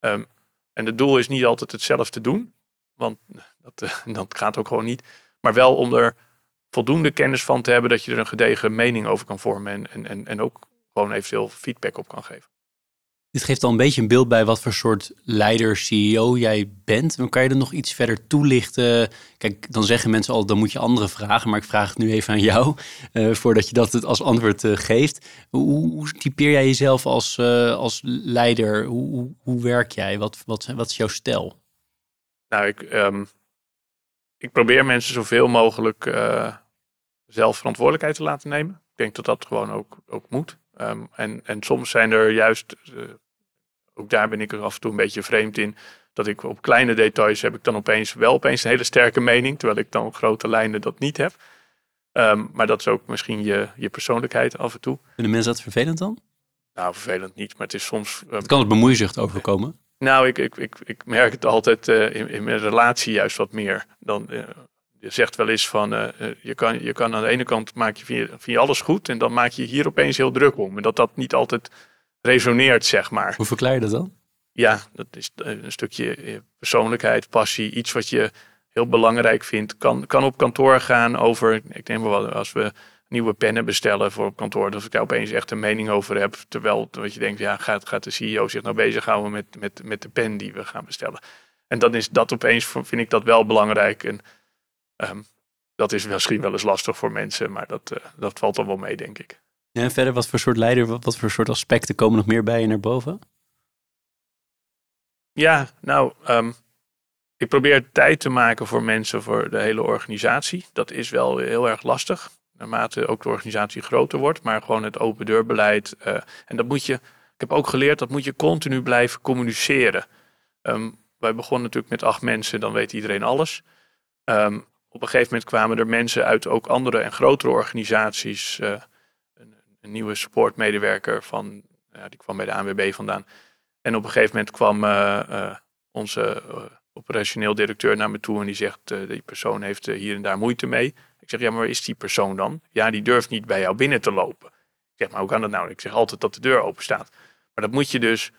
Um, en het doel is niet altijd het zelf te doen, want dat, uh, dat gaat ook gewoon niet. Maar wel om er voldoende kennis van te hebben dat je er een gedegen mening over kan vormen en, en, en, en ook gewoon eventueel feedback op kan geven. Dit geeft al een beetje een beeld bij wat voor soort leider, CEO jij bent. Dan kan je er nog iets verder toelichten. Kijk, dan zeggen mensen al, dan moet je andere vragen. Maar ik vraag het nu even aan jou, uh, voordat je dat het als antwoord uh, geeft. Hoe, typeer jij jezelf als, uh, als leider? Hoe, hoe, werk jij? Wat, wat, wat is jouw stijl? Nou, ik, um, ik probeer mensen zoveel mogelijk zelf verantwoordelijkheid te laten nemen. Ik denk dat dat gewoon ook, ook moet. Um, en, en soms zijn er juist ook daar ben ik er af en toe een beetje vreemd in. Dat ik op kleine details heb ik dan opeens wel opeens een hele sterke mening. Terwijl ik dan op grote lijnen dat niet heb. Um, maar dat is ook misschien je, je persoonlijkheid af en toe. Vinden mensen dat vervelend dan? Nou, vervelend niet. Maar het is soms... Um, het kan het bemoeizucht overkomen? Nou, ik, ik, ik, ik merk het altijd uh, in, in, mijn relatie juist wat meer. Dan, uh, je zegt wel eens van, uh, je, kan, je kan aan de ene kant maak je, vind je, vind je alles goed. En dan maak je hier opeens heel druk om. En dat dat niet altijd resoneert, zeg maar. Hoe verklaar je dat dan? Ja, dat is een stukje eh, persoonlijkheid, passie, iets wat je heel belangrijk vindt. Kan, kan op kantoor gaan over, ik denk wel, als we nieuwe pennen bestellen voor op kantoor, dat ik daar opeens echt een mening over heb. Terwijl wat je denkt, ja, gaat, gaat de CEO zich nou bezighouden met, met, met de pen die we gaan bestellen. En dan is dat opeens, vind ik dat wel belangrijk. En um, dat is misschien wel eens lastig voor mensen, maar dat, uh, dat valt dan wel mee, denk ik. Ja, en verder, wat voor soort leider, wat voor soort aspecten komen nog meer bij je naar boven? Ja, nou, um, ik probeer tijd te maken voor mensen, voor de hele organisatie. Dat is wel heel erg lastig, naarmate ook de organisatie groter wordt. Maar gewoon het open deurbeleid. Uh, en dat moet je, ik heb ook geleerd, dat moet je continu blijven communiceren. Um, wij begonnen natuurlijk met acht mensen, dan weet iedereen alles. Um, op een gegeven moment kwamen er mensen uit ook andere en grotere organisaties... Uh, een nieuwe supportmedewerker van, ja, die kwam bij de ANWB vandaan. En op een gegeven moment kwam uh, uh, onze uh, operationeel directeur naar me toe en die zegt, die persoon heeft hier en daar moeite mee. Ik zeg, ja, maar waar is die persoon dan? Ja, die durft niet bij jou binnen te lopen. Ik zeg, maar hoe kan dat nou? Ik zeg altijd dat de deur open staat. Maar dat moet je dus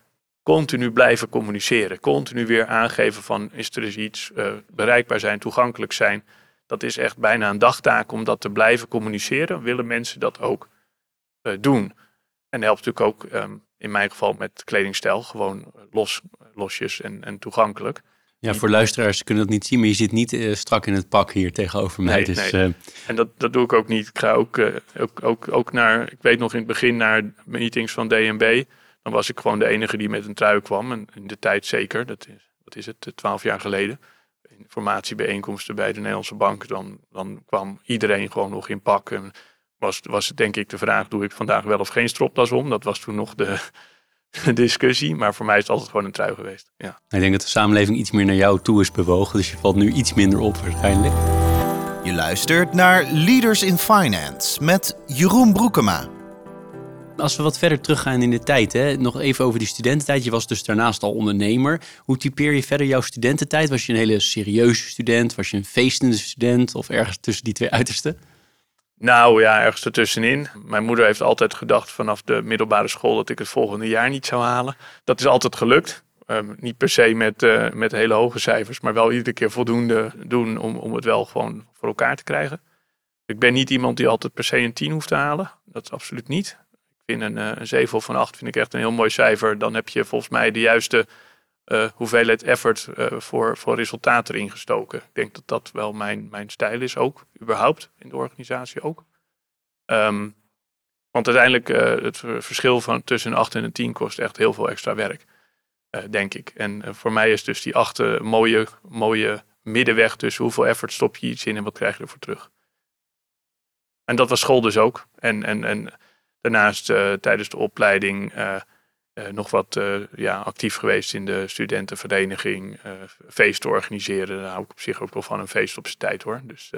continu blijven communiceren. Continu weer aangeven van, is er dus iets bereikbaar zijn, toegankelijk zijn. Dat is echt bijna een dagtaak om dat te blijven communiceren. Willen mensen dat ook doen. En helpt natuurlijk ook um, in mijn geval met kledingstijl gewoon los, losjes en, en toegankelijk. Ja, voor luisteraars kunnen dat niet zien, maar je zit niet uh, strak in het pak hier tegenover mij. Nee, dus, nee. Uh... En dat, dat doe ik ook niet. Ik ga ook, uh, ook, ook, ook naar, ik weet nog in het begin naar meetings van DNB. Dan was ik gewoon de enige die met een trui kwam. En in de tijd zeker, dat is, wat is het, twaalf jaar geleden. Informatiebijeenkomsten bij de Nederlandse Bank. Dan, dan kwam iedereen gewoon nog in pak. En was, was denk ik de vraag, doe ik vandaag wel of geen stropdas om? Dat was toen nog de, discussie, maar voor mij is het altijd gewoon een trui geweest. Ja. Ik denk dat de samenleving iets meer naar jou toe is bewogen, dus je valt nu iets minder op waarschijnlijk. Je luistert naar Leaders in Finance met Jeroen Broekema. Als we wat verder teruggaan in de tijd, hè, nog even over die studententijd. Je was dus daarnaast al ondernemer. Hoe typeer je verder jouw studententijd? Was je een hele serieuze student? Was je een feestende student? Of ergens tussen die twee uitersten? Nou ja, ergens ertussenin. Mijn moeder heeft altijd gedacht vanaf de middelbare school dat ik het volgende jaar niet zou halen. Dat is altijd gelukt. Um, niet per se met, uh, met hele hoge cijfers, maar wel iedere keer voldoende doen om, om het wel gewoon voor elkaar te krijgen. Ik ben niet iemand die altijd per se een 10 hoeft te halen. Dat is absoluut niet. Ik vind een, uh, een 7 of een 8 vind ik echt een heel mooi cijfer. Dan heb je volgens mij de juiste uh, hoeveelheid effort voor, voor resultaten erin gestoken. Ik denk dat dat wel mijn, mijn stijl is ook, überhaupt, in de organisatie ook. Um, want uiteindelijk het verschil van tussen een 8 en een 10 kost echt heel veel extra werk. Uh, denk ik. En uh, voor mij is dus die achter mooie, mooie middenweg tussen hoeveel effort stop je iets in en wat krijg je ervoor terug. En dat was school dus ook. En, en, en daarnaast uh, tijdens de opleiding nog wat ja, actief geweest in de studentenvereniging. feesten organiseren. Daar hou ik op zich ook wel van een feest op zijn tijd hoor. Dus,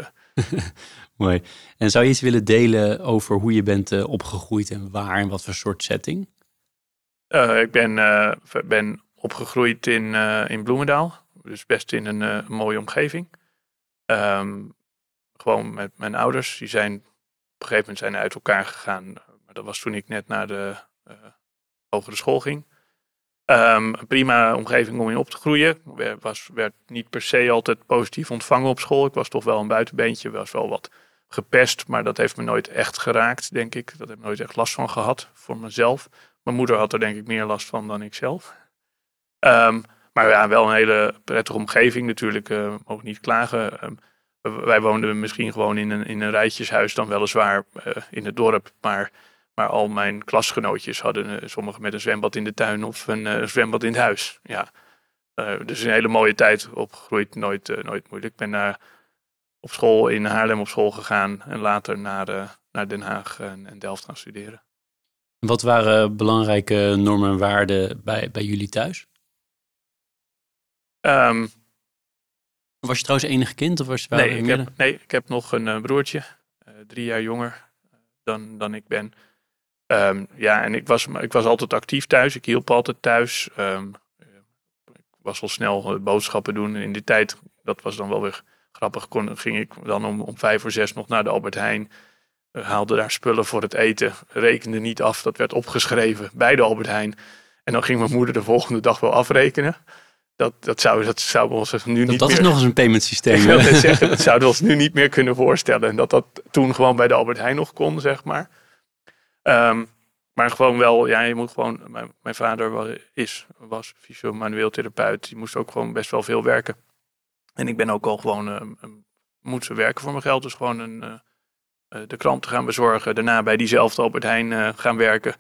Mooi. En zou je iets willen delen over hoe je bent opgegroeid en waar en wat voor soort setting? Uh, ik ben, uh, ben opgegroeid in, uh, in Bloemendaal. Dus best in een mooie omgeving. Um, gewoon met mijn ouders. Die zijn op een gegeven moment zijn uit elkaar gegaan. Maar dat was toen ik net naar de hogere school ging. Um, een prima omgeving om in op te groeien. Ik was, werd niet per se altijd positief ontvangen op school. Ik was toch wel een buitenbeentje. Was wel wat gepest. Maar dat heeft me nooit echt geraakt, denk ik. Dat heb ik nooit echt last van gehad voor mezelf. Mijn moeder had er denk ik meer last van dan ik zelf. Um, maar ja, wel een hele prettige omgeving natuurlijk. Uh, mogen niet klagen. Um, wij woonden misschien gewoon in een, in een rijtjeshuis dan weliswaar uh, in het dorp. Maar, maar al mijn klasgenootjes hadden uh, sommigen met een zwembad in de tuin of een zwembad in het huis. Ja. dus een hele mooie tijd opgegroeid. Nooit, nooit moeilijk. Ik ben naar, op school in Haarlem op school gegaan. En later naar, naar Den Haag en, en Delft gaan studeren. Wat waren belangrijke normen en waarden bij, bij jullie thuis? Um, was je trouwens enige kind? Of was je nee, ik heb, nee, ik heb nog een broertje, uh, drie jaar jonger dan, dan ik ben. Um, ja, en ik was, ik was altijd actief thuis. Ik hielp altijd thuis. Um, ik was al snel boodschappen doen. In die tijd, dat was dan wel weer grappig, kon, ging ik dan om, om vijf voor zes nog naar de Albert Heijn haalde daar spullen voor het eten, rekende niet af. Dat werd opgeschreven bij de Albert Heijn. En dan ging mijn moeder de volgende dag wel afrekenen. Dat, dat, zou, dat zouden we ons nu dat, niet dat meer... is nog eens een payment systeem. Wil zeggen, dat zouden we ons nu niet meer kunnen voorstellen. En dat dat toen gewoon bij de Albert Heijn nog kon, zeg maar. Um, maar gewoon wel, ja, je moet gewoon... Mijn, mijn vader was, is, was fysio-manueel therapeut. Die moest ook gewoon best wel veel werken. En ik ben ook al gewoon... Uh, moet ze werken voor mijn geld. Dus gewoon een... Uh, de kranten gaan bezorgen. Daarna bij diezelfde Albert Heijn uh, gaan werken.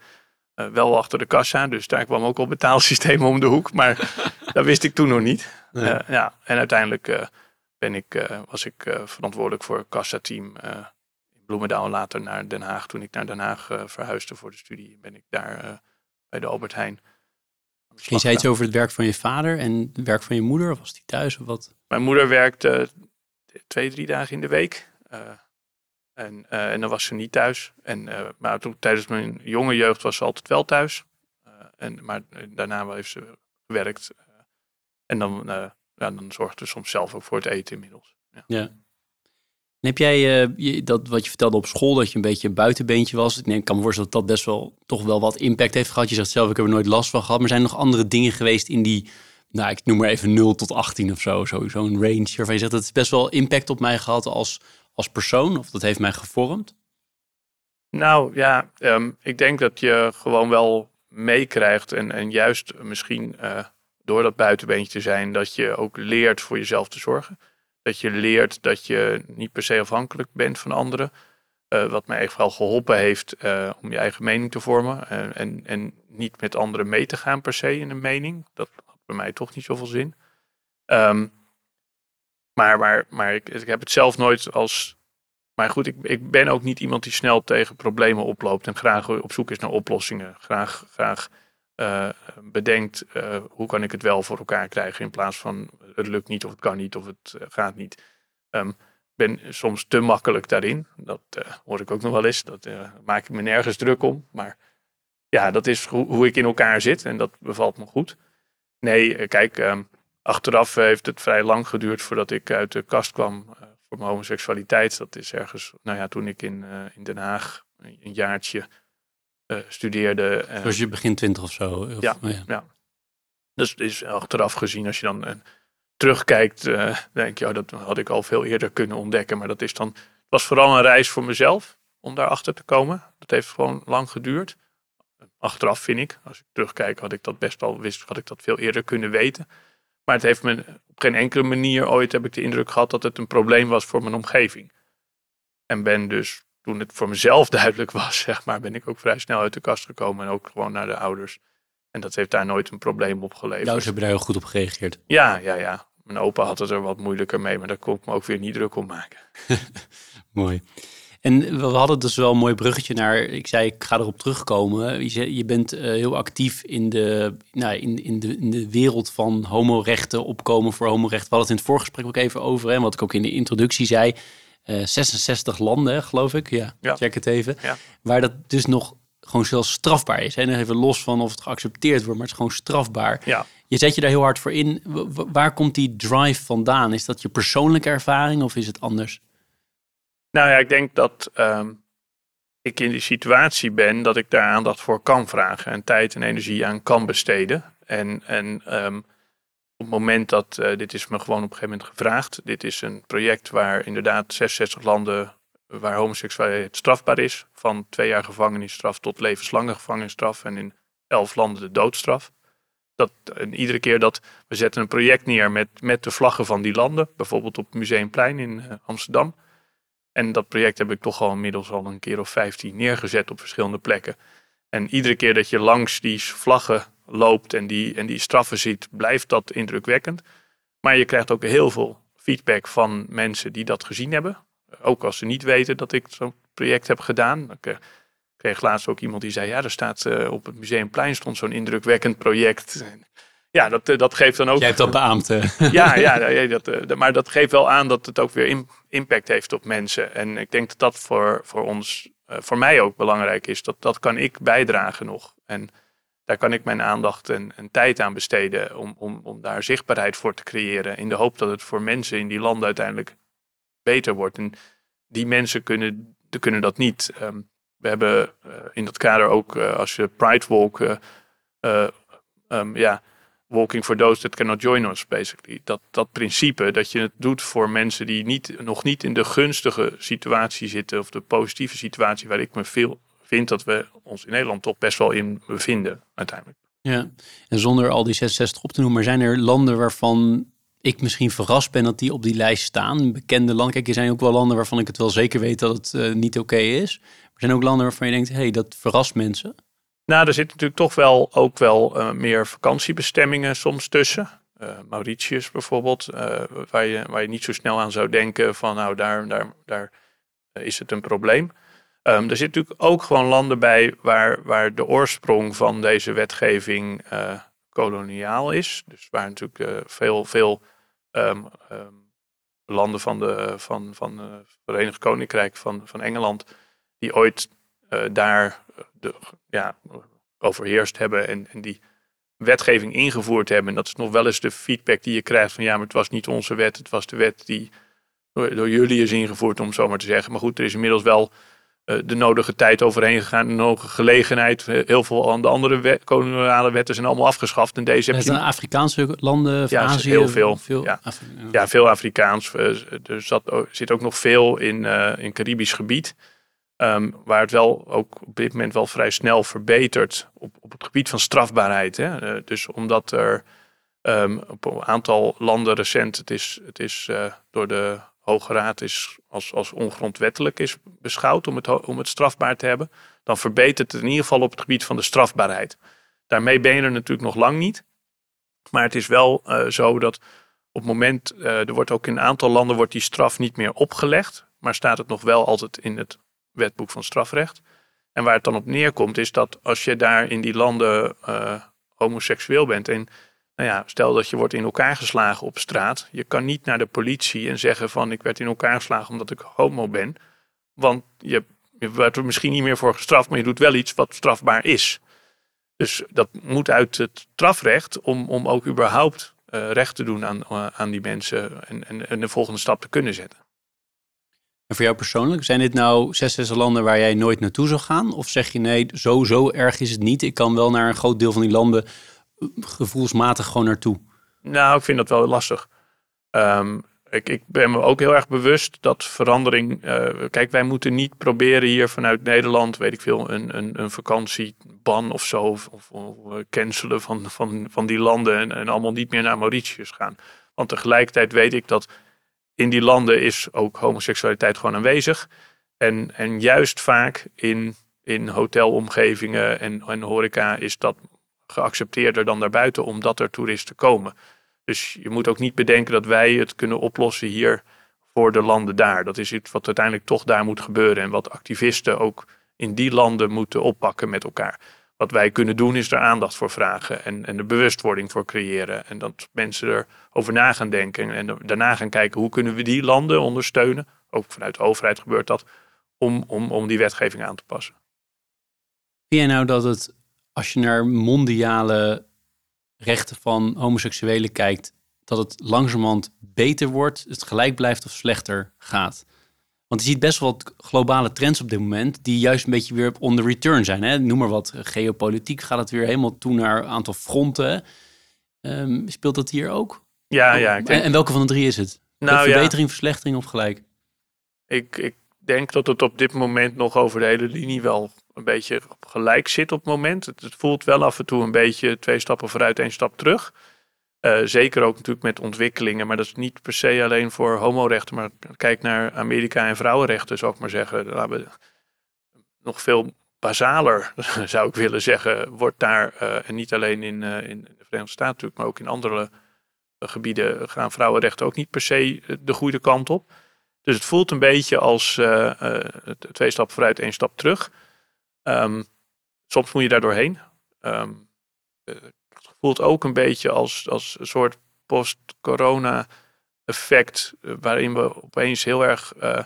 Wel achter de kassa, dus daar kwam ook al betaalsysteem om de hoek. Maar dat wist ik toen nog niet. Nee. Ja, en uiteindelijk ben ik, was ik verantwoordelijk voor het kassateam in Bloemendaal. En later naar Den Haag. Toen ik naar Den Haag verhuisde voor de studie, ben ik daar bij de Albert Heijn. Je zei iets over het werk van je vader en het werk van je moeder. Was die thuis of wat? Mijn moeder werkte twee, drie dagen in de week. En, uh, en dan was ze niet thuis. En, maar toen, tijdens mijn jonge jeugd was ze altijd wel thuis. En, maar daarna heeft ze gewerkt. en dan, ja, dan zorgde ze soms zelf ook voor het eten inmiddels. Ja. ja. Heb jij je, dat wat je vertelde op school, dat je een beetje een buitenbeentje was? Ik, denk, ik kan me voorstellen dat dat best wel toch wel wat impact heeft gehad. Je zegt zelf, ik heb er nooit last van gehad. Maar zijn er nog andere dingen geweest in die, nou ik noem maar even 0 tot 18 of zo, zo'n range waarvan je zegt, dat het best wel impact op mij gehad als als persoon? Of dat heeft mij gevormd? Nou ja, um, ik denk dat je gewoon wel meekrijgt. En, en juist misschien uh, door dat buitenbeentje te zijn, dat je ook leert voor jezelf te zorgen. Dat je leert dat je niet per se afhankelijk bent van anderen. Uh, wat mij echt wel geholpen heeft uh, om je eigen mening te vormen. en, en niet met anderen mee te gaan per se in een mening. Dat had bij mij toch niet zoveel zin. Um, maar, maar, maar ik, ik heb het zelf nooit als. Maar goed, ik, ik ben ook niet iemand die snel tegen problemen oploopt en graag op zoek is naar oplossingen. Graag, graag uh, bedenkt uh, hoe kan ik het wel voor elkaar krijgen in plaats van het lukt niet of het kan niet of het uh, gaat niet. Um, ben soms te makkelijk daarin. Dat hoor ik ook nog wel eens. Dat maak ik me nergens druk om. Maar ja, dat is hoe, ik in elkaar zit en dat bevalt me goed. Nee, kijk, um, achteraf heeft het vrij lang geduurd voordat ik uit de kast kwam voor mijn homoseksualiteit. Dat is ergens, nou ja, toen ik in, in Den Haag een jaartje studeerde. Dus je begin twintig of zo? Of, ja, oh ja, ja. Dus is achteraf gezien, als je dan terugkijkt, uh, denk je, oh, dat had ik al veel eerder kunnen ontdekken. Maar dat is dan, het was vooral een reis voor mezelf om daarachter te komen. Dat heeft gewoon lang geduurd. Achteraf vind ik, als ik terugkijk, had ik dat best wel wist, had ik dat veel eerder kunnen weten. Maar het heeft me op geen enkele manier ooit heb ik de indruk gehad dat het een probleem was voor mijn omgeving. En ben dus, toen het voor mezelf duidelijk was, zeg maar, ben ik ook vrij snel uit de kast gekomen en ook gewoon naar de ouders. En dat heeft daar nooit een probleem op geleverd. Nou, ze hebben daar heel goed op gereageerd. Ja, ja, ja. Mijn opa had het er wat moeilijker mee, maar daar kon ik me ook weer niet druk om maken. Mooi. En we hadden dus wel een mooi bruggetje naar. Ik zei, ik ga erop terugkomen. Je, je bent uh, heel actief in de, nou, in, in, de, in de wereld van homorechten, opkomen voor homorechten. We hadden het in het voorgesprek ook even over. En wat ik ook in de introductie zei. Uh, 66 landen, geloof ik. Ja, ja, check het even. Ja. Waar dat dus nog gewoon zelfs strafbaar is. En even los van of het geaccepteerd wordt, maar het is gewoon strafbaar. Ja. Je zet je daar heel hard voor in. Waar komt die drive vandaan? Is dat je persoonlijke ervaring of is het anders? Nou ja, ik denk dat ehm, ik in die situatie ben dat ik daar aandacht voor kan vragen en tijd en energie aan kan besteden. En, en ehm, op het moment dat, uh, dit is me gewoon op een gegeven moment gevraagd, dit is een project waar inderdaad 66 landen waar homoseksualiteit strafbaar is, van twee jaar gevangenisstraf tot levenslange gevangenisstraf en in elf landen de doodstraf. Dat, en iedere keer dat we zetten een project neer met, met de vlaggen van die landen, bijvoorbeeld op Museumplein in uh, Amsterdam. En dat project heb ik toch al inmiddels al een keer of vijftien neergezet op verschillende plekken. En iedere keer dat je langs die vlaggen loopt en die, en die straffen ziet, blijft dat indrukwekkend. Maar je krijgt ook heel veel feedback van mensen die dat gezien hebben. Ook als ze niet weten dat ik zo'n project heb gedaan. Ik kreeg laatst ook iemand die zei, ja, er staat uh, op het Museumplein stond zo'n indrukwekkend project. Ja, dat, eh, dat geeft dan ook... Jij hebt dat beaamd. ja, ja dat, eh, maar dat geeft wel aan dat het ook weer impact heeft op mensen. En ik denk dat dat voor, voor ons, voor mij ook belangrijk is. Dat, dat kan ik bijdragen nog. En daar kan ik mijn aandacht en, tijd aan besteden om, om, om daar zichtbaarheid voor te creëren. In de hoop dat het voor mensen in die landen uiteindelijk beter wordt. En die mensen kunnen, kunnen dat niet. Ehm, we hebben uh, in dat kader ook, uh, als je Pride Walk, uh, um, ja, Walking for those that cannot join us, basically. Dat, dat principe dat je het doet voor mensen die niet, nog niet in de gunstige situatie zitten, of de positieve situatie waar ik me veel vind dat we ons in Nederland toch best wel in bevinden, uiteindelijk. Ja, en zonder al die 66 op te noemen, maar zijn er landen waarvan ik misschien verrast ben dat die op die lijst staan. Bekende landen. Kijk, er zijn ook wel landen waarvan ik het wel zeker weet dat het uh, niet oké is. Er zijn ook landen waarvan je denkt, hé, hey, dat verrast mensen. Nou, er zit natuurlijk toch wel ook wel uh, meer vakantiebestemmingen soms tussen. Uh, Mauritius bijvoorbeeld, waar, je, waar je niet zo snel aan zou denken van nou, daar, daar, daar is het een probleem. Um, er zit natuurlijk ook gewoon landen bij waar, waar de oorsprong van deze wetgeving koloniaal is. Dus waar natuurlijk uh, veel, veel um, um, landen van, de, van, van het Verenigd Koninkrijk van, van Engeland, die ooit uh, daar de, ja, overheerst hebben en, en die wetgeving ingevoerd hebben. En dat is nog wel eens de feedback die je krijgt van ja, maar het was niet onze wet, het was de wet die door, jullie is ingevoerd, om zo maar te zeggen. Maar goed, er is inmiddels wel eh, de nodige tijd overheen gegaan, de nodige gelegenheid. Eh, heel veel aan de andere wet, koloniale wetten zijn allemaal afgeschaft. En deze heb je... Afrikaanse landen, ja, Azië? heel veel. veel ja. ja. veel Afrikaans. Eh, er zat, zit ook nog veel in, uh, in Caribisch gebied. Um, waar het wel ook op dit moment wel vrij snel verbetert op, op het gebied van strafbaarheid. Hè? Uh, dus omdat er um, op een aantal landen recent, het is, het is uh, door de Hoge Raad is als, als ongrondwettelijk is beschouwd om het, om het strafbaar te hebben, dan verbetert het in ieder geval op het gebied van de strafbaarheid. Daarmee ben je er natuurlijk nog lang niet. Maar het is wel uh, zo dat op het moment, uh, er wordt ook in een aantal landen wordt die straf niet meer opgelegd, maar staat het nog wel altijd in het wetboek van strafrecht. En waar het dan op neerkomt is dat als je daar in die landen uh, homoseksueel bent en nou ja, stel dat je wordt in elkaar geslagen op straat. Je kan niet naar de politie en zeggen van ik werd in elkaar geslagen omdat ik homo ben. Want je, je wordt er misschien niet meer voor gestraft, maar je doet wel iets wat strafbaar is. Dus dat moet uit het strafrecht om, om ook überhaupt uh, recht te doen aan, uh, aan die mensen en, en, en de volgende stap te kunnen zetten. En voor jou persoonlijk, zijn dit nou zes, zes landen waar jij nooit naartoe zou gaan? Of zeg je nee, zo, zo erg is het niet. Ik kan wel naar een groot deel van die landen gevoelsmatig gewoon naartoe? Nou, ik vind dat wel lastig. Um, ik, ik, ben me ook heel erg bewust dat verandering. Uh, kijk, wij moeten niet proberen hier vanuit Nederland, weet ik veel, een, een, een vakantieban of zo. Of, of, cancelen van, van, van die landen en, en allemaal niet meer naar Mauritius gaan. Want tegelijkertijd weet ik dat in die landen is ook homoseksualiteit gewoon aanwezig. En, en juist vaak in, in hotelomgevingen en, en horeca is dat geaccepteerder dan daarbuiten, omdat er toeristen komen. Dus je moet ook niet bedenken dat wij het kunnen oplossen hier voor de landen daar. Dat is iets wat uiteindelijk toch daar moet gebeuren en wat activisten ook in die landen moeten oppakken met elkaar. Wat wij kunnen doen is er aandacht voor vragen en, en de bewustwording voor creëren. En dat mensen erover na gaan denken en daarna gaan kijken hoe kunnen we die landen ondersteunen. Ook vanuit de overheid gebeurt dat, om, om, om die wetgeving aan te passen. Vind jij nou dat het als je naar mondiale rechten van homoseksuelen kijkt, dat het langzamerhand beter wordt, het gelijk blijft of slechter gaat. Want je ziet best wel wat globale trends op dit moment, die juist een beetje weer op on the return zijn. Hè? Noem maar wat, geopolitiek gaat het weer helemaal toe naar een aantal fronten. Um, speelt dat hier ook? Ja, ja. Ik denk... en, welke van de drie is het? Nou, verbetering, verslechtering of gelijk? Ik, ik denk dat het op dit moment nog over de hele linie wel een beetje gelijk zit op het moment. Het, voelt wel af en toe een beetje twee stappen vooruit, één stap terug. Uh, zeker ook natuurlijk met ontwikkelingen, maar dat is niet per se alleen voor homorechten. Maar kijk naar Amerika en vrouwenrechten, zou ik maar zeggen. Nog veel basaler, zou ik willen zeggen, wordt daar, uh, en niet alleen in, uh, in de Verenigde Staten natuurlijk, maar ook in andere gebieden gaan vrouwenrechten ook niet per se de goede kant op. Dus het voelt een beetje als twee stappen vooruit, één stap terug. Um, soms moet je daar doorheen. Um, het voelt ook een beetje als, als een soort post-corona effect. Eh, waarin we opeens heel erg uh,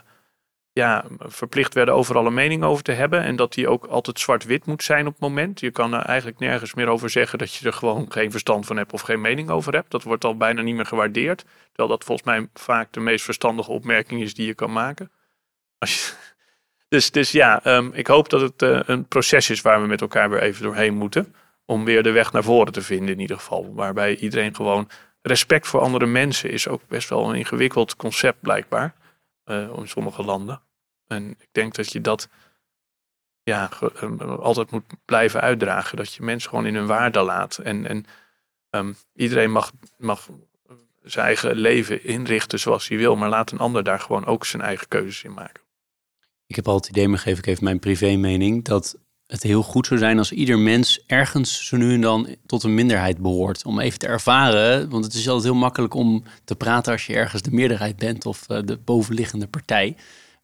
ja, verplicht werden overal een mening over te hebben. En dat die ook altijd zwart-wit moet zijn op het moment. Je kan er eigenlijk nergens meer over zeggen dat je er gewoon geen verstand van hebt of geen mening over hebt. Dat wordt al bijna niet meer gewaardeerd. Terwijl dat volgens mij vaak de meest verstandige opmerking is die je kan maken. Als je, dus, dus ja, um, ik hoop dat het uh, een proces is waar we met elkaar weer even doorheen moeten. Om weer de weg naar voren te vinden in ieder geval. Waarbij iedereen gewoon respect voor andere mensen is ook best wel een ingewikkeld concept blijkbaar. Uh, in sommige landen. En ik denk dat je dat ja, um, altijd moet blijven uitdragen. Dat je mensen gewoon in hun waarde laat. En, en um, iedereen mag, mag zijn eigen leven inrichten zoals hij wil. Maar laat een ander daar gewoon ook zijn eigen keuzes in maken. Ik heb al het idee, maar geef ik even mijn privé mening, dat het heel goed zou zijn als ieder mens ergens zo nu en dan tot een minderheid behoort. Om even te ervaren, want het is altijd heel makkelijk om te praten als je ergens de meerderheid bent of eh, de bovenliggende partij.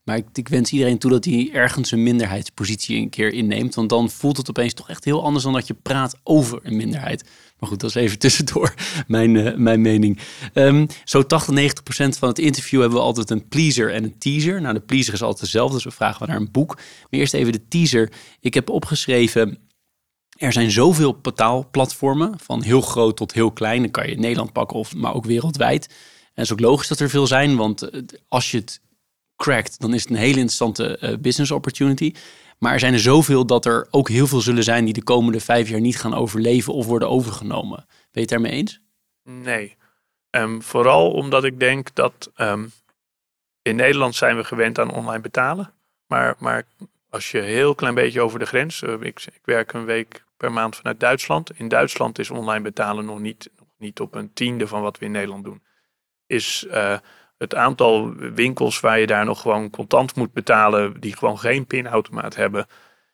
Maar ik, ik, wens iedereen toe dat hij ergens een minderheidspositie een keer inneemt. Want dan voelt het opeens toch echt heel anders dan dat je praat over een minderheid. Maar goed, dat is even tussendoor mijn, uh, mijn mening. Um, zo 80, 90 procent van het interview hebben we altijd een pleaser en een teaser. Nou, de pleaser is altijd dezelfde, dus we vragen naar een boek. Maar eerst even de teaser. Ik heb opgeschreven er zijn zoveel betaalplatformen, van heel groot tot heel klein. Dan kan je in Nederland pakken, of, maar ook wereldwijd. En het is ook logisch dat er veel zijn, want eh, als je het crackt, dan is het een hele interessante uh, business opportunity. Maar er zijn er zoveel dat er ook heel veel zullen zijn die de komende vijf jaar niet gaan overleven of worden overgenomen. Ben je het daarmee eens? Nee. Um, vooral omdat ik denk dat um, in Nederland zijn we gewend aan online betalen. Maar, maar als je heel klein beetje over de grens. Uh, ik, ik, werk een week per maand vanuit Duitsland. In Duitsland is online betalen nog niet, nog niet op een tiende van wat we in Nederland doen. Is uh, het aantal winkels waar je daar nog gewoon contant moet betalen, die gewoon geen pinautomaat hebben,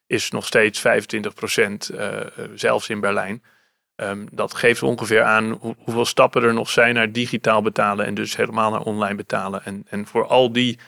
is nog steeds 25 procent, uh, zelfs in Berlijn. Um, dat geeft ongeveer aan hoe, hoeveel stappen er nog zijn naar digitaal betalen en dus helemaal naar online betalen. En, en voor al die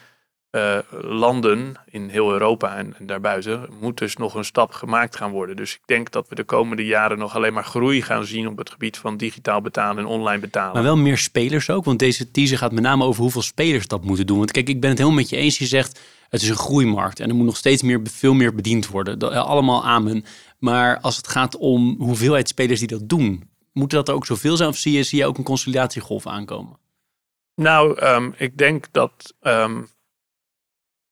eh, landen in heel Europa en, en, daarbuiten moet dus nog een stap gemaakt gaan worden. Dus ik denk dat we de komende jaren nog alleen maar groei gaan zien op het gebied van digitaal betalen en online betalen. Maar wel meer spelers ook, want deze teaser gaat met name over hoeveel spelers dat moeten doen. Want kijk, ik ben het helemaal met je eens. Je zegt het is een groeimarkt en er moet nog steeds meer, veel meer bediend worden. Dat, allemaal amen. Maar als het gaat om hoeveelheid spelers die dat doen, moeten dat er ook zoveel zijn of zie je, zie je ook een consolidatiegolf aankomen? Nou, ehm, ik denk dat ehm,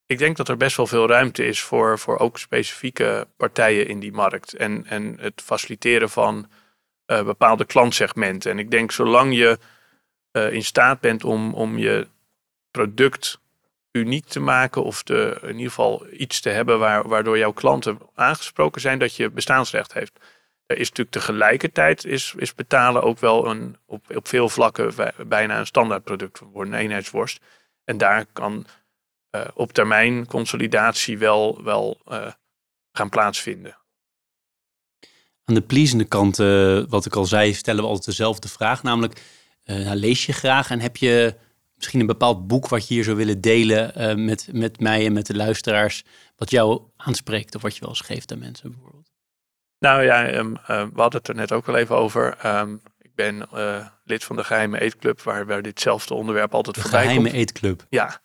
ik denk dat er best wel veel ruimte is voor, voor ook specifieke partijen in die markt. En, en het faciliteren van uh, bepaalde klantsegmenten. En ik denk zolang je uh, in staat bent om, om je product uniek te maken of te, in ieder geval iets te hebben waar, waardoor jouw klanten aangesproken zijn dat je bestaansrecht heeft. Er is natuurlijk tegelijkertijd is, is betalen ook wel een, op, op veel vlakken bijna een standaardproduct voor een eenheidsworst. En daar kan uh, op termijn consolidatie wel, wel uh, gaan plaatsvinden. Aan de pleasende kant, uh, wat ik al zei, stellen we altijd dezelfde vraag. Namelijk, nou, lees je graag en heb je misschien een bepaald boek wat je hier zou willen delen met, met mij en met de luisteraars, wat jou aanspreekt of wat je wel eens geeft aan mensen bijvoorbeeld? Nou ja, um, we hadden het er net ook al even over. Um, ik ben lid van de Geheime Eetclub, waar, waar ditzelfde onderwerp altijd de voorbij Geheime komt. Geheime Eetclub? Ja,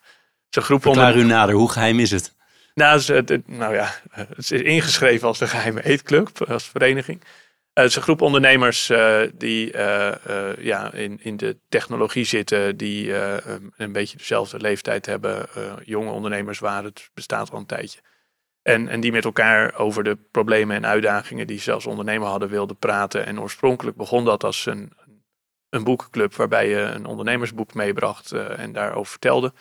een groep Verklaar u nader, hoe geheim is het? Nou, het, nou ja, het is ingeschreven als de geheime eetclub, als vereniging. Het is een groep ondernemers uh, die uh, uh, ja, in, in de technologie zitten, die een beetje dezelfde leeftijd hebben. jonge ondernemers waren, het bestaat al een tijdje. En, en die met elkaar over de problemen en uitdagingen die ze als ondernemer hadden wilden praten. En oorspronkelijk begon dat als een, een boekenclub waarbij je een ondernemersboek meebracht en daarover vertelde.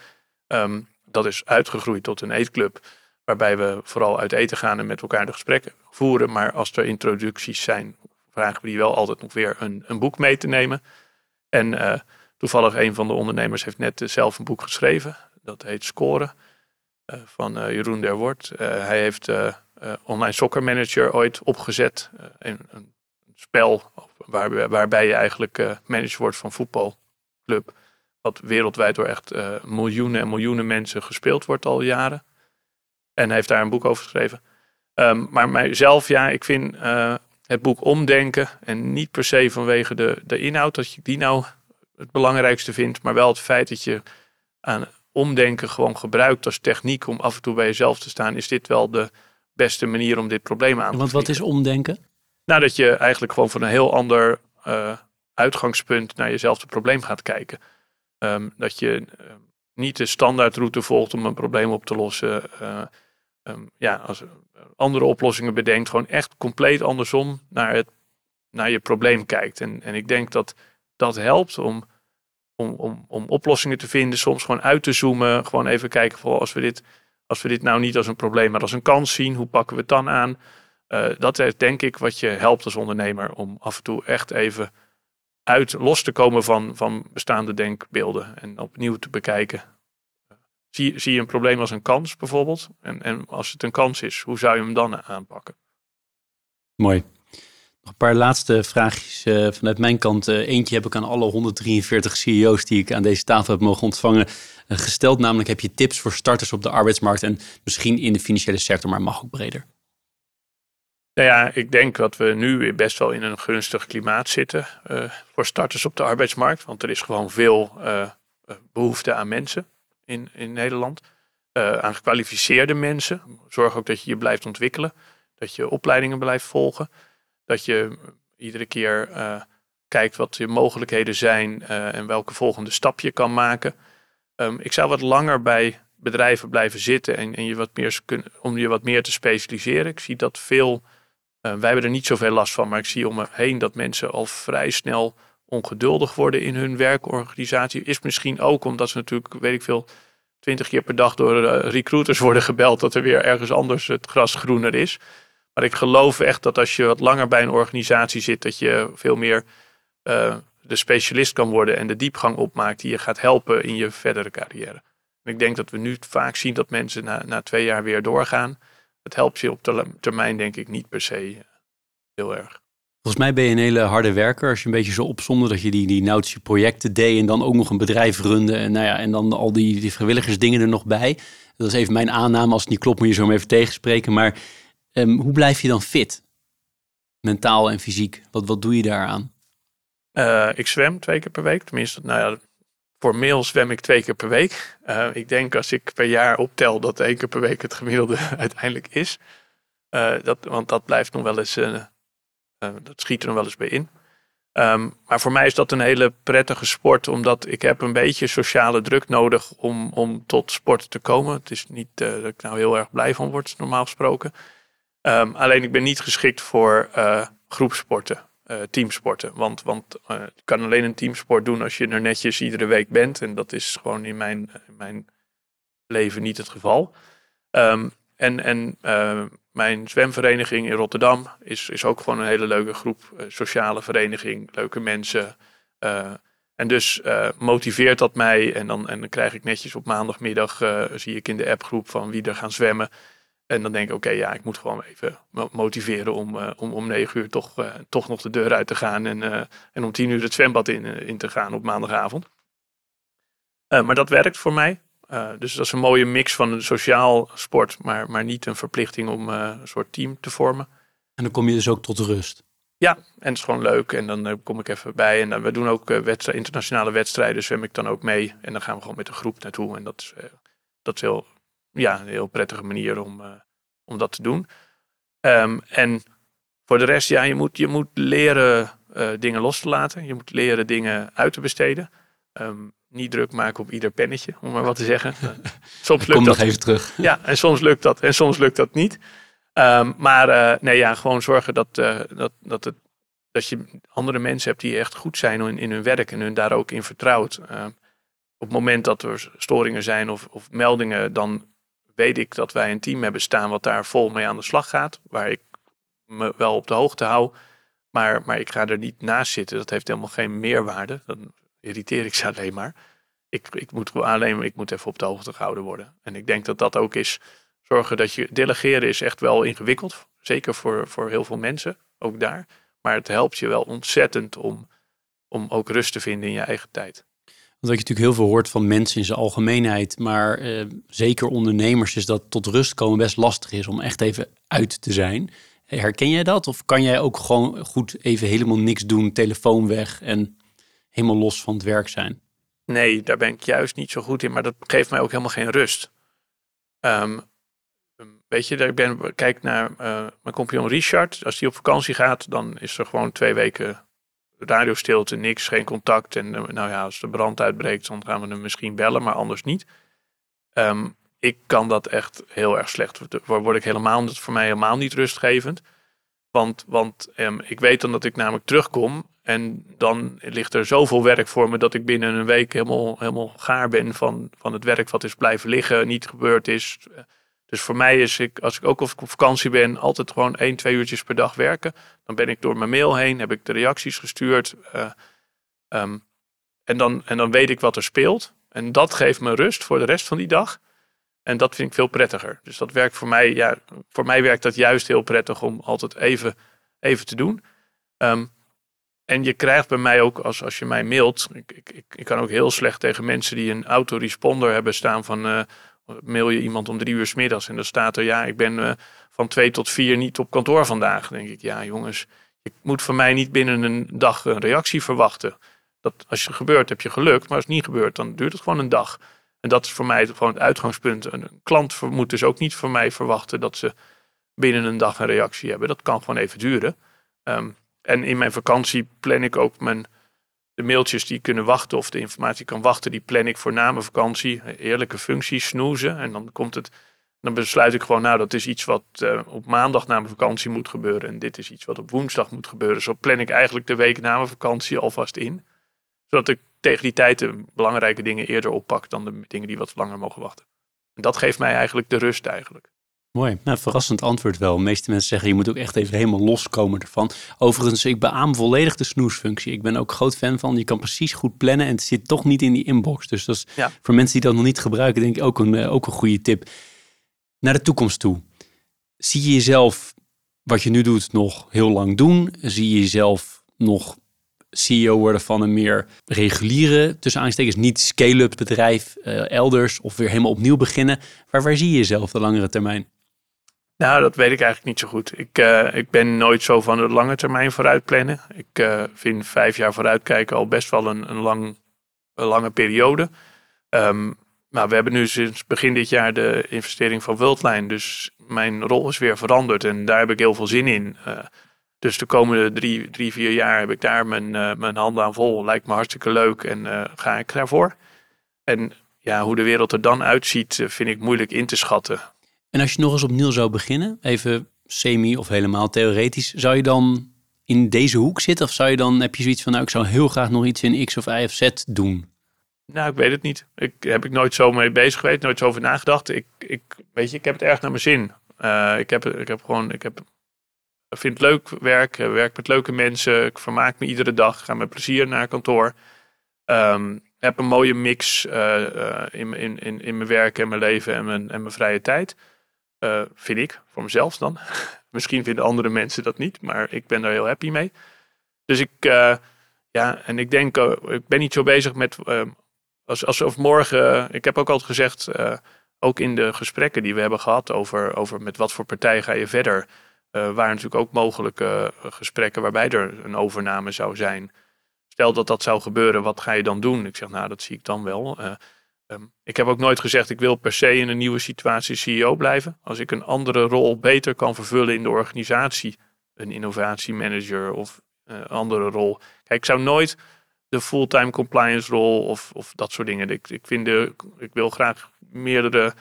Um, dat is uitgegroeid tot een eetclub. Waarbij we vooral uit eten gaan en met elkaar de gesprekken voeren. Maar als er introducties zijn, vragen we die wel altijd nog weer een, een boek mee te nemen. En uh, toevallig een van de ondernemers heeft net zelf een boek geschreven. Dat heet Scoren. Uh, van uh, Jeroen der Wort. hij heeft Online Soccer Manager ooit opgezet. een, een spel waar, waarbij je eigenlijk manager wordt van voetbalclub. Wat wereldwijd door echt uh, miljoenen en miljoenen mensen gespeeld wordt al jaren. En hij heeft daar een boek over geschreven. Um, maar mijzelf, ja, ik vind uh, het boek omdenken. En niet per se vanwege de, de inhoud, dat je die nou het belangrijkste vindt. Maar wel het feit dat je aan omdenken gewoon gebruikt als techniek om af en toe bij jezelf te staan. Is dit wel de beste manier om dit probleem aan te Want wat is omdenken? Nou, dat je eigenlijk gewoon van een heel ander uh, uitgangspunt naar jezelfde probleem gaat kijken. Um, dat je uh, niet de standaardroute volgt om een probleem op te lossen. Uh, um, ja, als andere oplossingen bedenkt, gewoon echt compleet andersom naar, het, naar je probleem kijkt. En, en ik denk dat dat helpt om, om, om, om oplossingen te vinden, soms gewoon uit te zoomen. Gewoon even kijken, van, als, we dit, als we dit nou niet als een probleem, maar als een kans zien, hoe pakken we het dan aan? Uh, dat is denk ik wat je helpt als ondernemer om af en toe echt even uit los te komen van, van bestaande denkbeelden en opnieuw te bekijken. Zie, zie je een probleem als een kans bijvoorbeeld? En, en als het een kans is, hoe zou je hem dan aanpakken? Mooi. Nog een paar laatste vraagjes uh, vanuit mijn kant. Uh, eentje heb ik aan alle 143 CEO's die ik aan deze tafel heb mogen ontvangen uh, gesteld. Namelijk heb je tips voor starters op de arbeidsmarkt en misschien in de financiële sector, maar mag ook breder. Nou ja, ik denk dat we nu best wel in een gunstig klimaat zitten uh, voor starters op de arbeidsmarkt. Want er is gewoon veel uh, behoefte aan mensen in, in Nederland. Uh, aan gekwalificeerde mensen. Zorg ook dat je je blijft ontwikkelen. Dat je opleidingen blijft volgen. Dat je iedere keer kijkt wat je mogelijkheden zijn en welke volgende stap je kan maken. Um, ik zou wat langer bij bedrijven blijven zitten en, en je wat meer, om je wat meer te specialiseren. Ik zie dat veel wij hebben er niet zoveel last van, maar ik zie om me heen dat mensen al vrij snel ongeduldig worden in hun werkorganisatie. Is misschien ook omdat ze natuurlijk, weet ik veel, twintig keer per dag door uh, recruiters worden gebeld dat er weer ergens anders het gras groener is. Maar ik geloof echt dat als je wat langer bij een organisatie zit, dat je veel meer uh, de specialist kan worden en de diepgang opmaakt die je gaat helpen in je verdere carrière. Ik denk dat we nu vaak zien dat mensen na, na twee jaar weer doorgaan het helpt je op termijn denk ik niet per se eh, heel erg. Volgens mij ben je een hele harde werker. Als je een beetje zo opzonde dat je die, die Nautische projecten deed en dan ook nog een bedrijf runde. En, nou ja, en dan al die, die vrijwilligersdingen er nog bij. Dat is even mijn aanname. Als het niet klopt moet je zo maar even tegenspreken. Maar ehm, hoe blijf je dan fit? Mentaal en fysiek. Wat, wat doe je daaraan? Uh, ik zwem twee keer per week. Tenminste, nou ja, formeel zwem ik twee keer per week. Uh, ik denk als ik per jaar optel dat één keer per week het gemiddelde uiteindelijk is. Uh, dat, want dat blijft nog wel eens, dat schiet er nog wel eens bij in. Um, maar voor mij is dat een hele prettige sport, omdat ik heb een beetje sociale druk nodig om, om tot sport te komen. Het is niet dat ik nou heel erg blij van word, normaal gesproken. Um, alleen ik ben niet geschikt voor groepsporten. Uh, teamsporten. Want, want je kan alleen een teamsport doen als je er netjes iedere week bent. En dat is gewoon in mijn, in mijn leven niet het geval. Um, en en uh, mijn zwemvereniging in Rotterdam is, is ook gewoon een hele leuke groep. sociale vereniging, leuke mensen. en dus motiveert dat mij. En dan, en dan krijg ik netjes op maandagmiddag, zie ik in de appgroep van wie er gaan zwemmen. En dan denk ik, oké, ja, ik moet gewoon even motiveren om, uh, om om negen uur toch, uh, toch nog de deur uit te gaan. En, uh, en om tien uur het zwembad in, in te gaan op maandagavond. maar dat werkt voor mij. dus dat is een mooie mix van een sociaal sport, maar, maar niet een verplichting om een soort team te vormen. En dan kom je dus ook tot rust. Ja, en het is gewoon leuk. En dan kom ik even bij. En we doen ook wedstrijd, internationale wedstrijden, zwem ik dan ook mee. En dan gaan we gewoon met een groep naartoe. En dat is, dat is heel ja, een heel prettige manier om, uh, om dat te doen. Um, en voor de rest, ja, je moet, je moet leren uh, dingen los te laten. Je moet leren dingen uit te besteden. Um, niet druk maken op ieder pennetje, om maar wat te zeggen. soms lukt Kom dat. nog even terug. Ja, en soms lukt dat en soms lukt dat niet. Um, maar uh, nee, ja, gewoon zorgen dat, dat, dat, het, dat je andere mensen hebt die echt goed zijn in, in hun werk en hun daar ook in vertrouwt. op het moment dat er storingen zijn of, of meldingen, dan weet ik dat wij een team hebben staan wat daar vol mee aan de slag gaat. Waar ik me wel op de hoogte hou. Maar, maar ik ga er niet naast zitten. Dat heeft helemaal geen meerwaarde. Dan irriteer ik ze alleen maar. Ik, ik, moet alleen ik moet even op de hoogte gehouden worden. En ik denk dat dat ook is. Zorgen dat je delegeren is echt wel ingewikkeld. Zeker voor, voor heel veel mensen. Ook daar. Maar het helpt je wel ontzettend om, om ook rust te vinden in je eigen tijd. Wat je natuurlijk heel veel hoort van mensen in zijn algemeenheid, maar eh, zeker ondernemers, is dat tot rust komen best lastig is om echt even uit te zijn. Herken jij dat? Of kan jij ook gewoon goed even helemaal niks doen, telefoon weg en helemaal los van het werk zijn? Nee, daar ben ik juist niet zo goed in, maar dat geeft mij ook helemaal geen rust. Um, weet je, ik ben, kijk naar uh, mijn compagnon Richard. Als hij op vakantie gaat, dan is er gewoon twee weken radiostilte, niks, geen contact. En eh, nou ja, als de brand uitbreekt, dan gaan we hem misschien bellen, maar anders niet. Ehm, ik kan dat echt heel erg slecht. Word ik helemaal, dat is voor mij helemaal niet rustgevend. Want, want um, ik weet dan dat ik namelijk terugkom en dan ligt er zoveel werk voor me dat ik binnen een week helemaal, helemaal gaar ben van, van het werk wat is blijven liggen, niet gebeurd is. Dus voor mij is ik, als ik ook op vakantie ben, altijd gewoon één, twee uurtjes per dag werken. Dan ben ik door mijn mail heen, heb ik de reacties gestuurd. Uh, um, en, dan, en dan weet ik wat er speelt. En dat geeft me rust voor de rest van die dag. En dat vind ik veel prettiger. Dus dat werkt voor mij, ja, voor mij werkt dat juist heel prettig om altijd even, even te doen. Um, en je krijgt bij mij ook, als, als je mij mailt, ik, ik, ik kan ook heel slecht tegen mensen die een autoresponder hebben staan van uh, mail je iemand om drie uur s middags en dan staat er, ja, ik ben uh, van twee tot vier niet op kantoor vandaag. Denk ik, ja jongens, je moet van mij niet binnen een dag een reactie verwachten. Dat als het gebeurt, heb je geluk, maar als het niet gebeurt, dan duurt het gewoon een dag. En dat is voor mij gewoon het uitgangspunt. Een klant moet dus ook niet van mij verwachten dat ze binnen een dag een reactie hebben. Dat kan gewoon even duren. Um, en in mijn vakantie plan ik ook mijn de mailtjes die kunnen wachten of de informatie kan wachten, die plan ik voor na mijn vakantie. Eerlijke functies, snoezen. En dan komt het. Dan besluit ik gewoon, nou, dat is iets wat uh, op maandag na mijn vakantie moet gebeuren. En dit is iets wat op woensdag moet gebeuren. Zo plan ik eigenlijk de week na mijn vakantie alvast in. Zodat ik tegen die tijd de belangrijke dingen eerder oppak dan de dingen die wat langer mogen wachten. En dat geeft mij eigenlijk de rust eigenlijk. Mooi. Nou, verrassend antwoord wel. De meeste mensen zeggen je moet ook echt even helemaal loskomen ervan. Overigens, ik beaam volledig de snoesfunctie. Ik ben ook groot fan van. Je kan precies goed plannen en het zit toch niet in die inbox. Dus dat is voor mensen die dat nog niet gebruiken, denk ik ook een, eh, ook een goede tip. Naar de toekomst toe. Zie je jezelf wat je nu doet nog heel lang doen? Zie je jezelf nog CEO worden van een meer reguliere, tussen aanstekens niet scale-up bedrijf uh, elders of weer helemaal opnieuw beginnen? Waar, waar zie je jezelf de langere termijn? Nou, dat weet ik eigenlijk niet zo goed. Ik, uh, ik ben nooit zo van de lange termijn vooruitplannen. Ik uh, vind vijf jaar vooruitkijken al best wel een, een, lang, lange periode. Um, maar we hebben nu sinds begin dit jaar de investering van Worldline. Dus mijn rol is weer veranderd en daar heb ik heel veel zin in. Uh, dus de komende drie, drie, vier jaar heb ik daar mijn, mijn handen aan vol. Lijkt me hartstikke leuk en ga ik daarvoor. En ja, hoe de wereld er dan uitziet, vind ik moeilijk in te schatten. En als je nog eens opnieuw zou beginnen, even semi of helemaal theoretisch, zou je dan in deze hoek zitten? Of zou je dan, heb je zoiets van, nou ik zou heel graag nog iets in X of Y of Z doen? Nou, ik weet het niet. Ik heb ik nooit zo mee bezig geweest, nooit zo over nagedacht. Ik, ik, weet je, ik heb het erg naar mijn zin. Uh, ik, heb, ik heb gewoon, ik heb, vind leuk werk, werk met leuke mensen. Ik vermaak me iedere dag, ga met plezier naar kantoor. Um, heb een mooie mix uh, in, in, in, in mijn werk en mijn leven en mijn, en mijn vrije tijd. Vind ik, voor mezelf dan. Misschien vinden andere mensen dat niet, maar ik ben daar heel happy mee. Dus ik, ja, en ik denk, ik ben niet zo bezig met als, als of morgen, ik heb ook altijd gezegd, ook in de gesprekken die we hebben gehad over, over met wat voor partij ga je verder, waren natuurlijk ook mogelijke gesprekken waarbij er een overname zou zijn. Stel dat dat zou gebeuren, wat ga je dan doen? Ik zeg, nou, dat zie ik dan wel. Uh, um, ik heb ook nooit gezegd, ik wil per se in een nieuwe situatie CEO blijven. Als ik een andere rol beter kan vervullen in de organisatie, een innovatiemanager of een andere rol. Kijk, ik zou nooit de fulltime compliance rol of, of dat soort dingen. Ik, ik, vind de, ik wil graag meerdere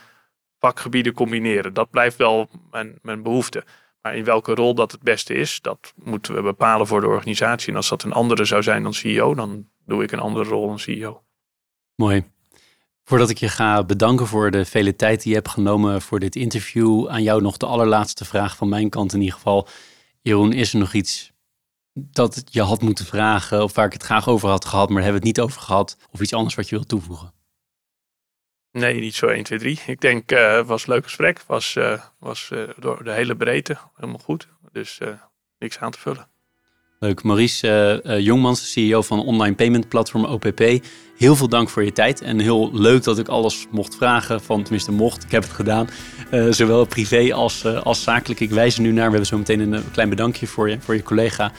vakgebieden combineren. Dat blijft wel mijn, mijn behoefte. Maar in welke rol dat het beste is, dat moeten we bepalen voor de organisatie. En als dat een andere zou zijn dan CEO, dan doe ik een andere rol dan CEO. Mooi. Voordat ik je ga bedanken voor de vele tijd die je hebt genomen voor dit interview, aan jou nog de allerlaatste vraag van mijn kant in ieder geval. Jeroen, is er nog iets dat je had moeten vragen of waar ik het graag over had gehad, maar hebben we het niet over gehad? Of iets anders wat je wilt toevoegen? Nee, niet zo 1, 2, 3. Ik denk, uh, het was een leuk gesprek. Was, uh, was uh, door de hele breedte helemaal goed. Dus niks aan te vullen. Leuk. Maurice Jongmans, CEO van online payment platform OPP. Heel veel dank voor je tijd. En heel leuk dat ik alles mocht vragen. Van, tenminste mocht, ik heb het gedaan. zowel privé als, als zakelijk. Ik wijs er nu naar. We hebben zo meteen een klein bedankje voor je, voor je collega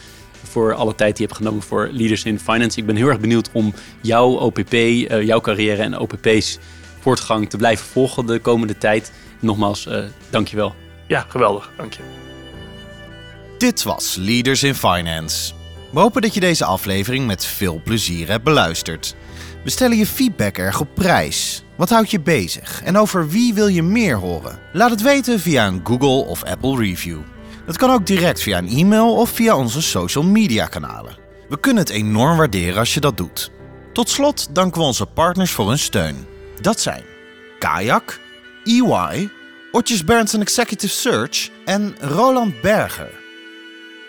voor alle tijd die je hebt genomen voor Leaders in Finance. Ik ben heel erg benieuwd om jouw OPP, uh, jouw carrière en OPP's voortgang te blijven volgen de komende tijd. Nogmaals, uh, dankjewel. Ja, geweldig. Dank je. Dit was Leaders in Finance. We hopen dat je deze aflevering met veel plezier hebt beluisterd. We stellen je feedback erg op prijs. Wat houdt je bezig en over wie wil je meer horen? Laat het weten via een Google of Apple review. Dat kan ook direct via een e-mail of via onze social media kanalen. We kunnen het enorm waarderen als je dat doet. Tot slot danken we onze partners voor hun steun. Dat zijn Kayak, EY, Otjes Berndsen Executive Search en Roland Berger.